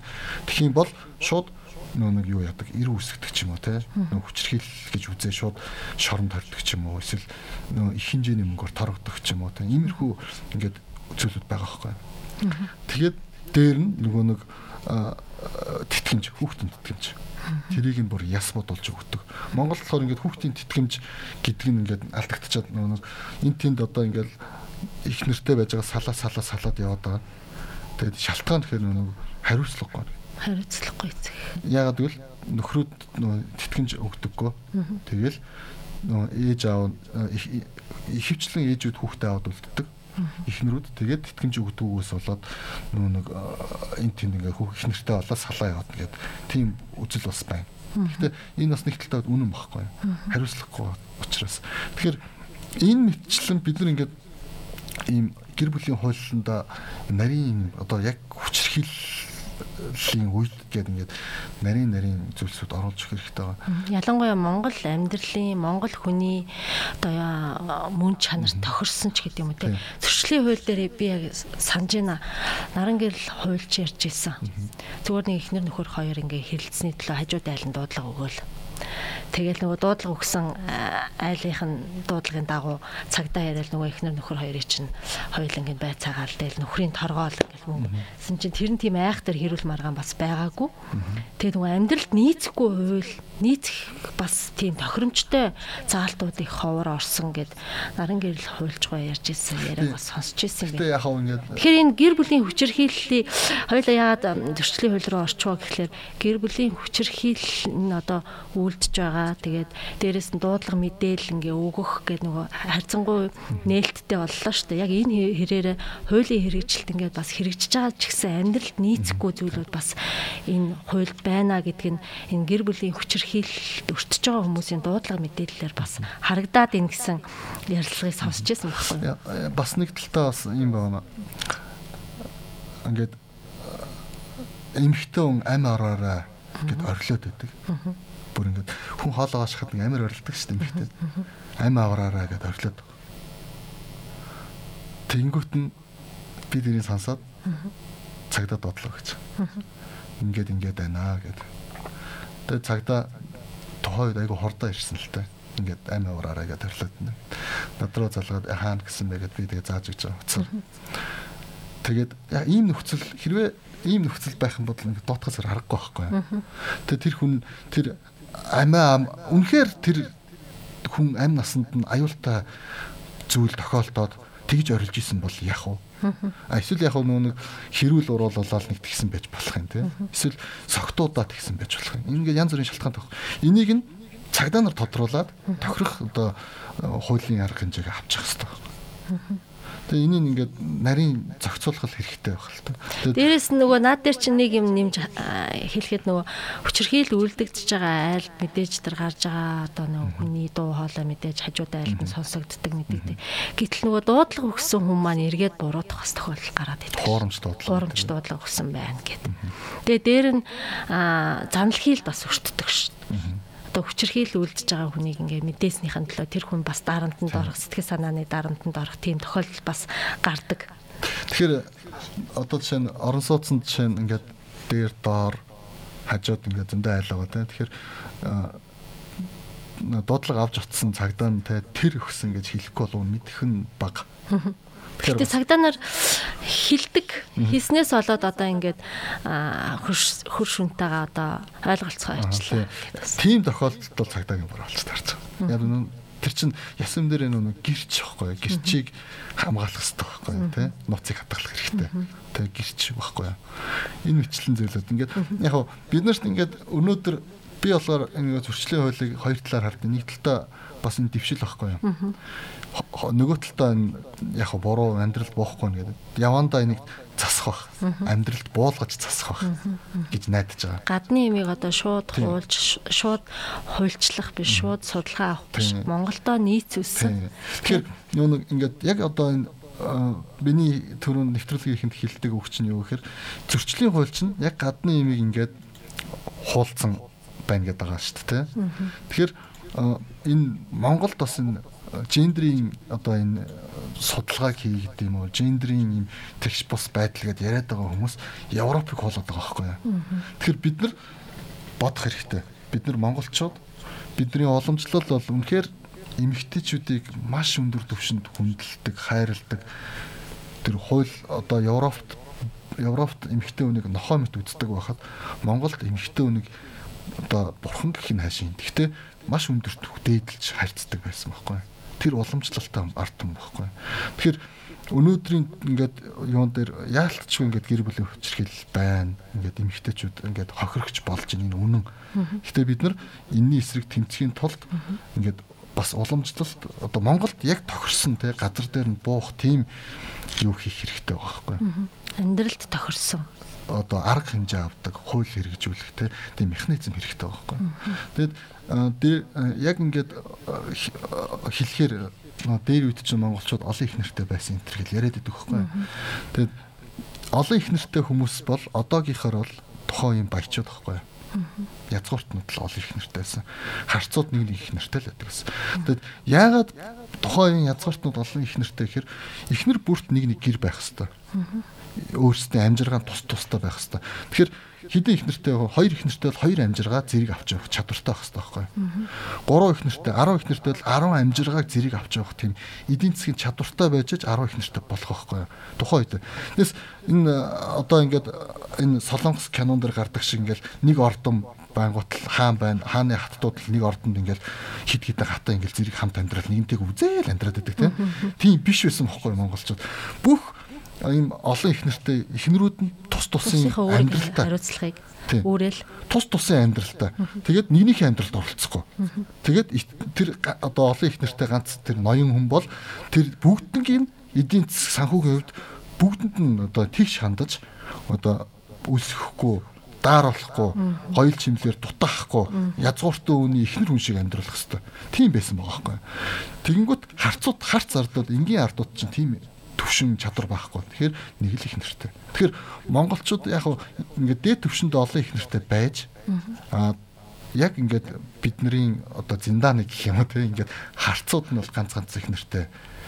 Юм бол шууд нөө нэг юу яадаг эр үүсгдэг ч юм уу те? Нөө хүчрхийл гэж үзээ шууд шоронд хордог ч юм уу эсвэл нөө их хэмжээний мөнгөөр торгодог ч юм уу те? Иймэрхүү ингээд зүйлүүд байгаа байхгүй. Тэгээд дээр нь нөгөө нэг тэтгэмж хүүхдийн тэтгэмж. Тэрийг нь бүр яс бодулж өгдөг. Монгол болохоор ингээд хүүхдийн тэтгэмж гэдэг нь ингээд алдагдчихад нөгөө нэг эн тэнд одоо ингээд их нэртэй байж байгаа салаа салаа салаад яваад байгаа. Тэгээд шалтгаан тэгэхээр нөгөө хариуцлагагүй хариуцлагагүй эцэг. Яагаад гэвэл нөхрүүд нөгөө тэтгэнж өгдөггөө. Тэгэл нөгөө ээж аав ихэвчлэн ээжүүд хүүхдээ аваад үлддэг ихнэрүүд тэгээд тэтгэмж өгдөггөөс болоод нөгөө нэг эн тэнд ингээ хүүх их нэртэй болоод салаа яваад ингээд тийм үзэл бас байна. Гэхдээ энэ бас нэг талдаа үнэн багхгүй. Хариуцлагагүй учраас. Тэгэхээр энэ мэтчлэн бид нар ингээд ийм гэр бүлийн хуулиндаа нарийн одоо яг хүчрхийл лийн үед гэдэг ингээд нарийн нарийн зүйлсүүд оруулж өгөх хэрэгтэй байгаа. Ялангуяа Монгол амьдралын Монгол хүний одоо мөн чанар тохирсон ч гэдэг юм уу те. Зөрчлийн хууль дээр би яг санаж байна. Наран гэрэл хуульч ярьж исэн. Зүгээр нэг ихнэр нөхөр хоёр ингээ хэрэлцсэний төлөө хажууд айлын дуудлага өгөөл Тэгэл нөгөө дуудлага өгсөн айлынх нь дуудлагын дагуу цагдаа яриад нөгөө ихнэр нөхөр хоёрыг чинь хоёулангийн бай цагаал дээл нөхрийн торгоол ингээл мөнгө. Тэсэн чинь тэр нь тийм айхтар хэрүүл маргаан бас байгаагүй. Тэгээд нөгөө амьдралд нийцэхгүй хууль нийцэх бас тийм тохиромжтой заалтууд их ховор орсон гэд наран гэрэл хуульж байгаа ярьж ирсэн яриаг бас сонсч ирсэн юм. Ингээд Тэгэхээр энэ гэр бүлийн хүчирхийллийг хоёулаа яагаад зөрчлийн хууль руу орчихоо гэхлээр гэр бүлийн хүчирхийлэл нь одоо үлдэж байгаа. Тэгээд дээрэс нь дуудлага мэдээлэл ингээ өгөх гэдэг нөгөө харьцангуй нээлттэй боллоо шүү дээ. Яг энэ хэрээр хуулийн хэрэгжилт ингээд бас хэрэгжиж байгаа ч гэсэн амьдралд нийцэхгүй зүйлүүд бас энэ хуульд байна гэдг нь энэ гэр бүлийн хүчирхийлэлд өртөж байгаа хүмүүсийн дуудлага мэдээллээр бас харагдаад ийн гэсэн ярилцлагыг сонсч байсан байхгүй юу? Э, бас нэг талтаа бас юм байна. Ингээд эмхтэн хүн ам ороорой гэд орлоод байдаг бүр ингээд хүн хоолоо ашихад нэг амир орилдог шүү дээ эмхтэй. Ам авраараа гэдээ орлоод. Тэнгүүт нь би тэрийг сонсоод цагдаа додлоо гэж. Ингээд ингээд байна гэд. Тэгээ цагдаа тохойд айгу хордоо ирсэн л таа. Ингээд ам авраараа гэдээ орлоод. Надруу залгаад хаана гэсэн бэ гэд би тэгээ зааж өгч байгаа утсаар. Тэгээд ийм нөхцөл хэрвээ ийм нөхцөл байх юм бол ингээд доотхосоор харахгүй байхгүй. Тэгээ тэр хүн тэр амиа үнэхээр тэр хүн амь насанд нь аюултай зүйл тохиолдоод тэгж орилж исэн бол яах вэ? А эсвэл яг нөө нэг хэрүүл уруулалаа нэг тэгсэн байж болох юм тий. Эсвэл согтуудаа тэгсэн байж болох юм. Ингээд янз бүрийн шалтгаан тох. Энийг нь цагдаа нар тодруулаад тохирох одоо хуулийн арга хэмжээг авчих хэрэгтэй. Тэгээ энийг ингээд нарийн зохицуулах хэрэгтэй байх л та. Дээрээс нь нөгөө наад дээр чинь нэг юм нэмж хэлэхэд нөгөө хүчрхийл үлдэгдэж байгаа айлд мэдээж тэр гарч байгаа одоо нөгөө хүний дуу хоолой мэдээж хажуудаа айлд нь сонсогддог мэддэг. Гэтэл нөгөө дуудлага өгсөн хүн маань эргээд буруудах бас тохиолдол гараад идэв. Хуурамч дуудлага. Хуурамч дуудлага өгсөн байна гэдэг. Тэгээ дээр нь занл хийл бас өртдөг шүү одоо хүчирхийл үлдэж байгаа хүнийг ингээ мэдээснийхэн төлөө тэр хүн бас дарамтанд орох сэтгэл санааны дарамтанд орох тийм тохиолдол бас гардаг. Тэгэхээр одоо жишээ нь орон сууцнд жишээ нь ингээд дээр доор хажууд ингээд зөндөө айл байгаа тийм. Тэгэхээр дуудлага авч утсан цагдаа нь тэр өгсөн гэж хэлэхгүй бол мэдэх нь бага. Гэтэ цагдаа нар хилдэг. Хийснээс болоод одоо ингээд хөрш хөрш үнтэйгээ одоо ойлголцоо ажиллаа. Тийм тохиолдолд бол цагдаагийн бүр олж байгаа. Яг нүн тэр чин ясам дээр нүн гэрч байхгүй гэрчийг хамгаалах хэрэгтэй байхгүй тий. Нууцыг хадгалах хэрэгтэй. Тий гэрч байхгүй. Энэ мэтлэн зөвлөд ингээд яг бид нарт ингээд өнөөдөр би болохоор энэ зөрчлийн хуулийг хоёр талаар хардаг. Нэг талдаа бас энэ дэвшил байхгүй. Юм. Нөгөө талдаа яг буруу амьдралд боохгүй гэдэг. Явандаа энийг засах бах. Амьдралд буулгаж засах бах гэж найдаж байгаа. Гадны имийг одоо шууд хуулж шууд хуульчлах биш шууд судалгаа авах биш. Монголдо нийц үсэн. Тэгэхээр нөгөө ингээд яг одоо энэ миний төрөнд нэвтрүүлгийн ихэнд хилдэг өгч нь юу гэхээр зөрчлийн хууль чинь яг гадны имийг ингээд хуулцсан байна гэдэг байгаа шүү дээ. Тэгэхээр энэ Монголд бас энэ гендрийн одоо энэ судалгааг хийгээд юм уу гендрийн юм тэгш бус байдал гэдээ яриад байгаа хүмүүс Европыг хоолоод байгаа байхгүй юу. Тэгэхээр бид нар бодох хэрэгтэй. Бид нар монголчууд бидний уламжлал бол үнэхээр эмэгтэйчүүдийг маш өндөр түвшинд хүндэлдэг, хайрладаг. Тэр хууль одоо Европт Европт эмэгтэй хүнийг нохоо мэт үздэг байхад Монголд эмэгтэй хүнийг одоо бурхан гэх нь хаашийн. Гэхдээ маш өндөрт дээдэлж харьцдаг байсан байхгүй. Тэр уламжлалтай ард том байхгүй. Тэгэхээр өнөөдрийн ингээд юун дээр яалтчгүй ингээд гэр бүлийн хүчрхийл байна. Ингээд эмэгтэйчүүд ингээд хохирогч болж энэ үнэн. Гэтэ бид нар энэний эсрэг тэмцэхийн тулд ингээд бас уламжлалт одоо Монголд яг тохирсон те газар дээр нь буух тийм юу хийх хэрэгтэй байгаа байхгүй. Амьдралд тохирсон одоо арга хэмжээ авдаг, хууль хэрэгжүүлэх тийм механизм хэрэгтэй байхгүй. Тэгэд яг ингээд хэлэхээр дээр үед чинь монголчууд олон их нэртэй байсан энэ төр гэл яриад идэх байхгүй. Тэгэд олон их нэртэй хүмүүс бол одоогийнхоор бол тухайн юм баячууд байхгүй. Язгууртнууд л олон их нэртэй байсан. Харцууд нэг нэг их нэртэй л байдаг гэсэн. Тэгэд яагаад тухайн язгууртнууд олон их нэртэй гэхээр ихнэр бүрт нэг нэг гэр байх хэвээр өөрсдөө амжиргаан тус тустай байх хэвээр. Тэгэхээр хэдэн их нэртэй хоёр их нэртэй бол хоёр амжиргаа зэрэг авч явах чадвартай байх хэвээр байхгүй. Гурван их нэртэй 10 их нэртэй бол 10 амжиргааг зэрэг авч явах тийм эдийн засгийн чадвартай байж 10 их нэртэй болох байхгүй. Тухайн үед. Тэгээс энэ одоо ингээд энэ солонгос кинон дэр гардаг шиг ингээд нэг ордон байнгут хаан байна хааны хаттууд нэг ордонд ингээл хид хидэн хатаа ингээл зэрэг хамт амьдрал нэгнтэйг үзээл амьдраад байдаг тийм тийм биш байсан бохгүй монголчууд бүх ийм олон их нэртэй эхнэрүүд нь тус тусын амьдралтай. хариуцлагыг үүрэл. Тус тусын амьдралтай. Тэгээд нэгнийхээ амьдралд оролцохгүй. Тэгээд тэр одоо олон их нэртэй ганц тэр ноён хүн бол тэр бүгднгийн эдийн засаг санхүүгийн хувьд бүгдэнд нь одоо тэгш хандаж одоо үлсэхгүй даар болохгүй хоёул чимлэр дутаахгүй язгууртаа үний ихнэр хүн шиг амьдрах хэвээр. Тийм байсан байгаа байхгүй. Тэгэнгүүт харцууд харц ардууд энгийн ардууд чинь тийм төвшин чадвар байхгүй. Тэгэхээр нэг л их нэртэй. Тэгэхээр монголчууд яг ингээд дээд төвшөнд олон их нэртэй байж аа яг ингээд бидний одоо зиндааны гэх юм уу те ингээд харцууд нь бол ганц ганц их нэртэй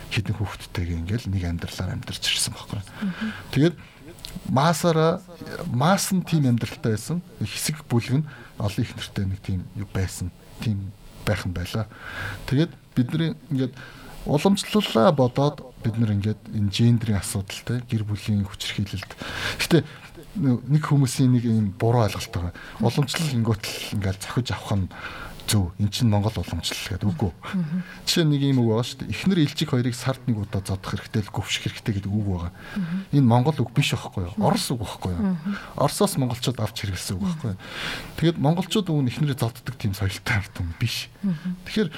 хідэн хүүхдтэйг ингээд нэг амьдралаар амьдарч ирсэн байхгүй. Тэгээд масара мас нь тийм амьдралтай байсан. Хэсэг бүлэг нь олон их нэртэй нэг тийм байсан. Тийм байх юм байла. Тэгээд бидний ингээд уламжлалаа бодоод бид нар ингээд энэ гендрийн асуудалтай гэр бүлийн хүчирхийлэлд. Гэтэ нэг хүмүүсийн нэг юм буруу ойлголт байгаа. Уламжлал ингөт л ингээд зохиж авах нь зөв эн чинь Монгол уламжлал гэдэг үгүй. Жишээ нэг юм үг байгаа шүү дээ. Эхнэр илжиг хоёрыг сард нэг удаа зодох хэрэгтэй л говших хэрэгтэй гэдэг үг байгаа. Энэ Монгол үг биш байхгүй юу? Орос үг байхгүй юу? Оросоос монголчууд авч хэрэглэсэн үг байхгүй юу? Тэгэд монголчууд үүн эхнэрээ зоддог тийм соёлтой ард юм биш. Тэгэхээр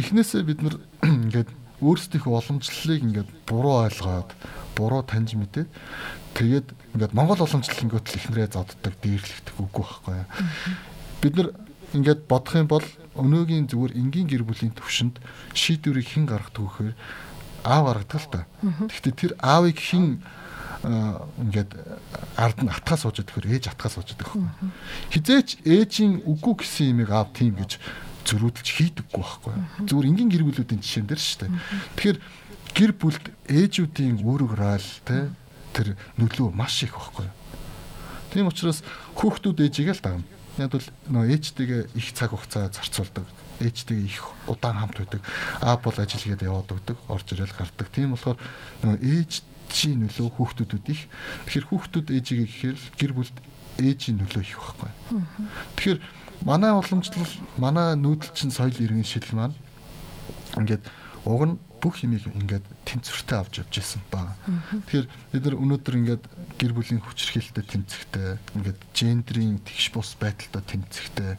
эхнээсээ бид нар ингээд өөрсдийнхөө уламжлалыг ингээд буруу ойлгоод буруу таньж мэдээд тэгээд ингээд монгол уламжлал ингээд л эхнэрээ зоддог, дээрлэгдэх үгүй байхгүй юу? Бид нар ингээд бодох юм бол өнөөгийн зүгээр энгийн гэр бүлийн төвшөнд шийдвэрийг хэн гаргадаг вэхээр аав гаргадаг л та. Гэхдээ тэр аавыг хэн ингээд ард нь атгаа сууж өгөхөр ээж атгаа сууж өгөх. Хизээч ээжийн үгүй гэсэн юмыг аав тийм гэж зөрүүдэлж хийдэггүй байхгүй. Зүгээр энгийн гэр бүлүүдийн жишээн дээр шүү дээ. Тэгэхээр гэр бүлд ээжүүдийн үүрэг райл те тэр нөлөө маш их байхгүй. Тийм учраас хүүхдүүд ээжигээ л дагна Яг бол нөө ээжтэйгээ их цаг хугацаа зарцуулдаг. Ээжтэйгээ их удаан хамт байдаг. Аав бол ажил хийгээд яваад өгдөг, орж ирэл гардаг. Тийм болохоор нөө ээжийн нөлөө хүүхдүүдэд их. Тэгэхээр хүүхдүүд ээжигээ гэхээр гэр бүлд ээжийн нөлөө их байхгүй. Тэгэхээр манай уламжлал, манай нүүдэлчин соёл иргэн шил маань ингээд уг нь бүх юмыг ингээд тэнцвэртэй авч явж ирсэн ба. Тэгэхээр бид нар өнөөдөр ингээд гэр бүлийн хүчирхийлэлтэй тэмцэхтэй, ингээд гендрийн тэгш бус байдалтай тэмцэхтэй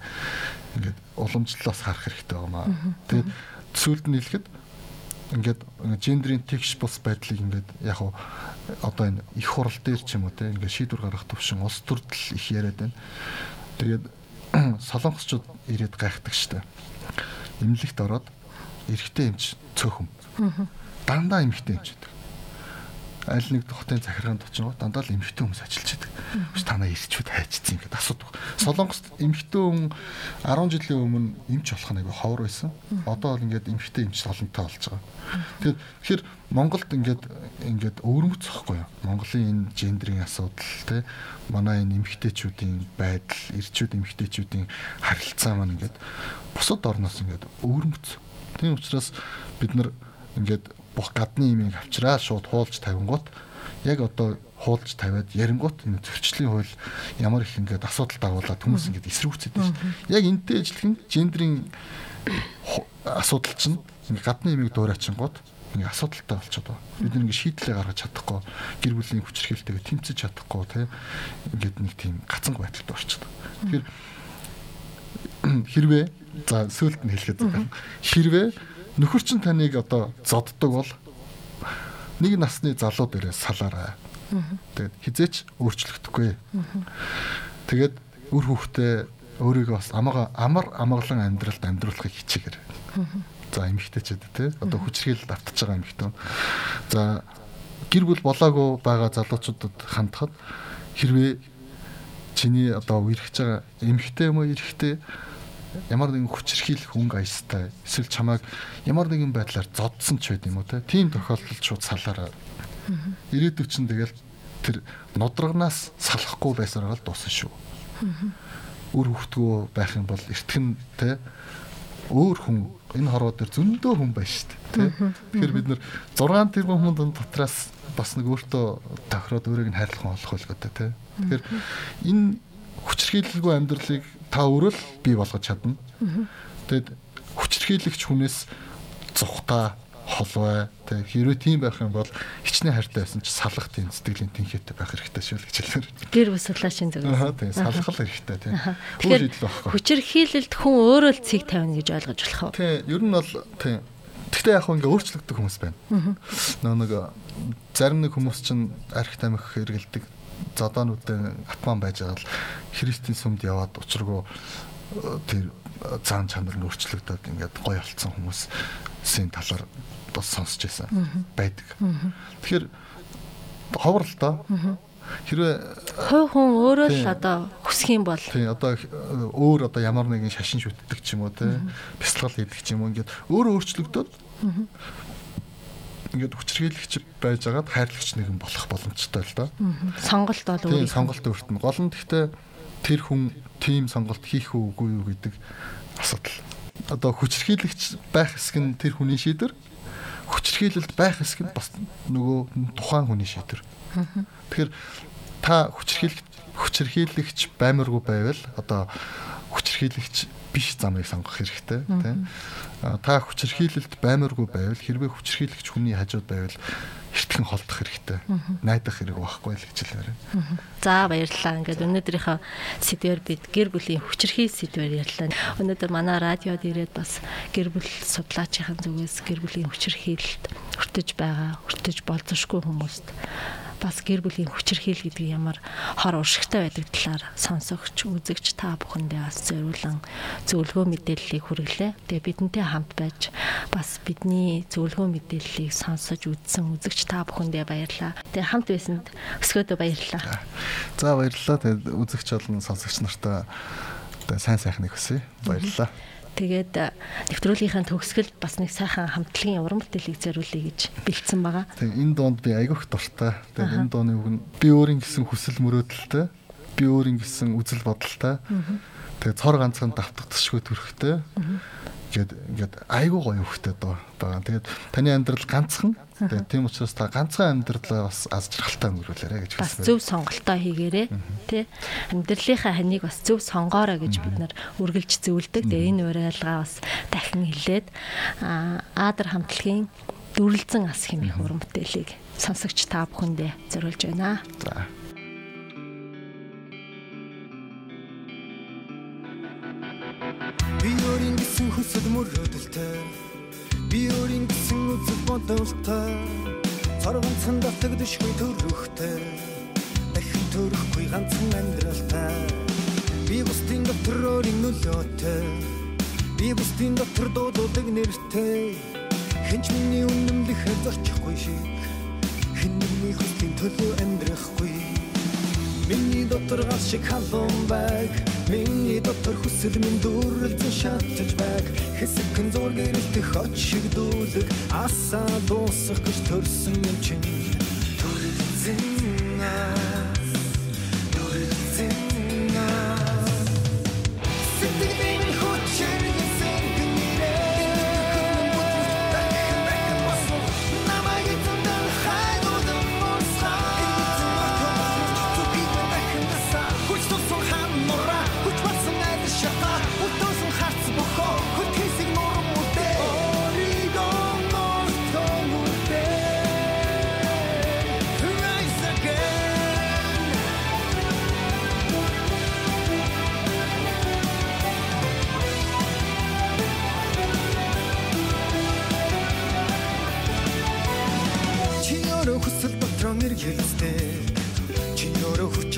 ингээд уламжлалаас харах хэрэгтэй байна. Тэгээд сүүлд нь хэлэхэд ингээд гендрийн тэгш бус байдлыг ингээд яг уу одоо энэ их хурал дээр ч юм уу те ингээд шийдвэр гаргах төвшин улс төрдөл их яриад байна. Тэгээд солонгосчууд ирээд гайхдаг штэ. Имлэгт ороод эрэгтэй эмч цөөхөн Дандаа эмхтэй эмчдэг. Аль нэг хотын захиргаанд очингоо дандаа л эмхтэй хүмүүс ажиллаж байдаг. Биш танаа ирчүүд хайчсан ингээд асуудаг. Солонгост эмхтэй хүн 10 жилийн өмнө эмч болох нэг ховор байсан. Одоо бол ингээд эмхтэй эмч олонтой болж байгаа. Тэгэхээр Монголд ингээд ингээд өвөрмөц зөхгүй юу? Монголын энэ гендрийн асуудал те манай энэ эмгтээчүүдийн байдал, ирчүүд эмгтээчүүдийн харилцаа маань ингээд бусад орноос ингээд өвөрмөц. Тийм учраас бид нар ингээд бох гадны имийг авчраа шууд хуулж тавингууд яг одоо хуулж тавиад ярингууд энэ зөрчлийн хууль ямар их ингээд асуудал дагуулад хүмүүс ингээд эсрүүцээд байна шүү. Яг энтэй нь гендрийн асуудал чинь ингээд гадны имийг дуурайчингууд ингээ асуудалтай болчиход байна. Бид нэг шийдлээ гаргаж чадахгүй, гэр бүлийн хүчирхийлэлтэйгээ тэмцэж чадахгүй тийм ингээд нэг тийм гацанг байдалд орчиход. Тэгэхээр хэрвээ за сөүлт нь хэлэхэд хэрвээ нөхөр чинь таныг одоо зоддог бол нэг насны залуу дээрээ салаарай. Тэгээд хизээч өөрчлөгдөхгүй. Тэгээд үр хүүхдээ өөрийгөө бас амгаа амар амгалан амьдралд амьдруулахыг хичээгээр. За эмэгтэйчүүд те одоо хүчрхийлэлд автаж байгаа эмэгтэй. За гэр бүл болоогүй байгаа залуучуудад хандхад хэрвээ чиний одоо үерхэж байгаа эмэгтэй юм уу эрэгтэй ямар нэгэн хүчрхийлэх өнгө аястай эсвэл чамайг ямар нэгэн байдлаар зодсон ч байд юм уу те. Тийм тохиолдолд шууд салаараа ирээдүйд чинь тэгэл тэр нодоргоноос салахгүй байсараа л дуусна шүү. Үр хөвтгөө байх юм бол эртхэн те өөр хүн энэ хорвоо дээр зөндөө хүн байна шүү дээ тэгэхээр бид нар 6 тэрбум хүн дотроос бас нэг өөртөө тохироод өөрийг нь хайрлах хүн олох байлгүй те. Тэгэхээр энэ хүчрхийлэлгүй амьдралыг та өөрөө л бий болгож чадна. Тэгэд хүчрхийлэгч хүнээс зүхтаа холвой тэг хэрвээ тийм байх юм бол хичнээн хайртай байсан ч салах тийм сэтгэлийн тэнхээтэй байх хэрэгтэй шүү л гэж хэлмээр. Гэр бүл судлаачийн зүгээс. Аа тийм салах л хэрэгтэй тийм. Тэгэхээр хүчирхийлэлд хүн өөрөө л цэг тавина гэж ойлгож болох уу? Тийм ер нь бол тийм Гэхдээ яг ингээ өөрчлөгдөх хүмүүс байна. Нөө нэг зарим нэг хүмүүс чинь арх тамхи хэрэгэлдэг зодоонуудын атман байж байгаа л христийн сүмд яваад учиргүй э, тэр цаан чанар нь өөрчлөгдөд ингээд гой болцсон хүмүүсийн талаар бас сонсч байсан байдаг. Тэгэхээр ховор л доо. Хэрвээ хой хүн өөрөө л одоо хүсэх юм бол. Тий одоо өөр одоо ямар нэгэн шашин шүтдэг ч юм уу тий бясалгал хийдэг ч юм уу ингээд өөрөө өөрчлөгдөд ингээд хүчрхийлэгч байж байгаад хайрлагч нэгэн болох боломжтой л доо. Сонголт бол өөр. Тийм сонголт өөрт нь. Гол нь гэхдээ тэр хүн тийм сонголт хийх үгүй юу гэдэг асуудал. Одоо хүчрхийлэгч байх хэсэг нь тэр хүний шийдвэр. Хүчрхийлэлд байх хэсэг нь бас нөгөө тухайн хүний шийдвэр. Тэгэхээр та хүчрхийлэгч хүчрхийлэгч баймаргүй байвал одоо хүч хүчирхийлэгч биш замыг сонгох хэрэгтэй тийм та хүчирхийлэлд баймаргүй байвал хэрвээ хүчирхийлэгч хүний хажууд байвал эртхэн холдох хэрэгтэй найдах хэрэг байхгүй л гэж хэлмээр байна. За баярлалаа. Ингээд өнөөдрийнхөө сэдвэр бид гэр бүлийн хүчирхийл сэдвэр ярьлаа. Өнөөдөр манай радиод ирээд бас гэр бүл судлаачийн зүгээс гэр бүлийн хүчирхийлэлд хүртэж байгаа, хүртэж болзошгүй хүмүүст бас гэр бүлийн хүчирхийл гэдэг ямар хор уршигтай байдаг талаар сонсогч, үзэгч та бүхэндээ бас зөвлөн зөвлөгөө мэдээллийг хүргэлээ. Тэгээ бидэнтэй хамт байж бас бидний зөвлөгөө мэдээллийг сонсож үзсэн үзэгч та бүхэндээ баярлалаа. Тэгээ хамт байсанд өсгөөдөө баярлалаа. За баярлалаа. Тэгээ үзэгч болон сонсогч нартаа сайн сайхныг хүсье. Баярлалаа. Тэгээд нэвтрүүлгийнхаа төгсгөлд бас нэг сайхан хамтлагийн уран бүтээлийг зориулъя гэж бэлдсэн байгаа. Тэгээд энэ доонд би айгүйх дуртай. Тэгээд энэ дооны үг нь би өөрийн гэсэн хүсэл мөрөөдөлтэй, би өөрийн гэсэн үзэл бодолтой. Тэгээд цор ганцхан давтагдчихгүй төрхтэй гээд ингээд айгүй гоё хөхтэй доо байгаа. Тэгээд таны амьдрал ганцхан. Тэгээд тийм учраас та ганцхан амьдралаа бас аз жаргалтай өнгөрүүлээрэ гэж хэлсэн. Бас зөв сонголтоо хийгээрэй. Тэ амьдралынхаа ханийг бас зөв сонгоорой гэж бид нар үргэлж зөвлөдөг. Тэгээд энэ уриалгаа бас дахин хэлээд аадар хамтлагийн дүрлэлзэн ас хэмээх уран бүтээлийг сонсогч та бүхэндээ зориулж байна. За гэсэн хүсэл мөрөөдөлтэй би өөрийн гэсэн үзэл бодолтой. Цоргонцон давтагдшгүй төрөхтэй. Дахин төрөхгүй ганцхан амьдралтай. Би бусдын дотор өөрийн нөлөөтэй. Би бусдын дотор дууддаг нэртэй. Хинч миний үнэмлэх зорчихгүй шиг. Хэн нэгний хүслийн төлөө амьдрахгүй миний дотор гал шиг халуун байг. Миний дотор хүсэл минь дүрлэлцэн шатаж байг. Хэсэгхэн зур гэрэлтэх оч шиг дүүлэг. Асаа дуусах гэж төрсөн юм чинь. Дүрлэлцэн аа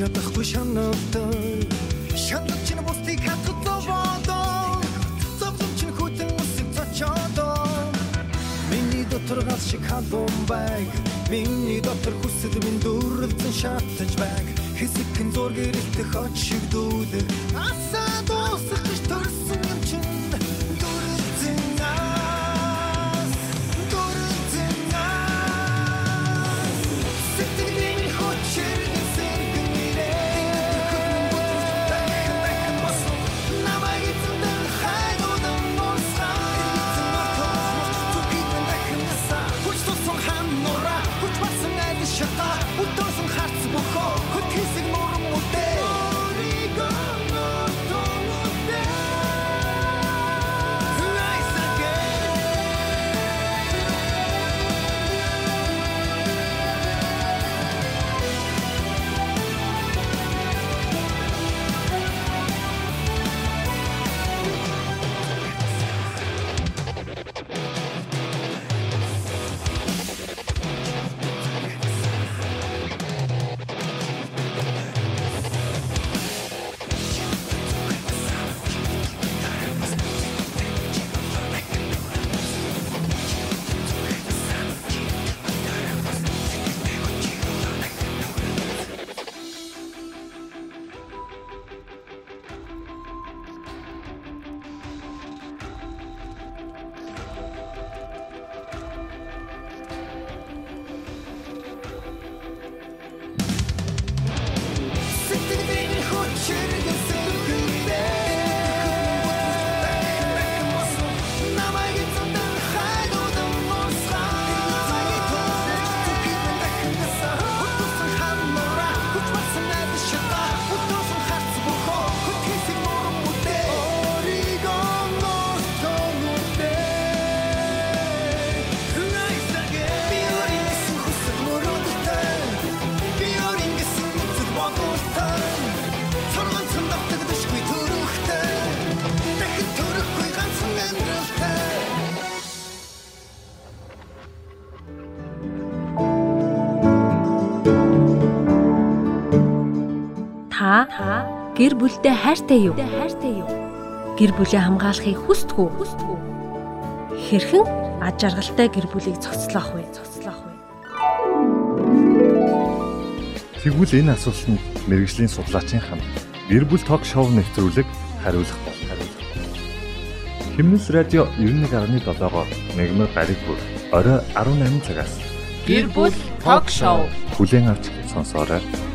чадахгүй шанавтай шанав чинь бусдыг хатгах бодоо зовлон чинь хүтэн үсэг цочодоо миний дотор гал шиг халуун байг. Миний дотор хүсэл минь дүрлэлцэн шатаж байг. Хэсэгхэн зур гэрэлтэх оч шиг дүүлэг асаа бүлдээ хайртай юу? Хайртай юу? Гэр бүлээ хамгаалахыг хүсдэг үү? Хүсдэг үү? Хэрхэн аж аргалтай гэр бүлийг зохицлоох вэ? Зохицлоох вэ? Тэгвэл энэ асуултанд мэрэгжлийн судлаачийн хамт гэр бүл ток шоу нэвтрүүлэг хариулах бол хариулах. Химнэс радио 91.7-оор мегмар гариг бүр орой 18 цагаас Гэр бүл ток шоу бүлээн авч сонсоорой.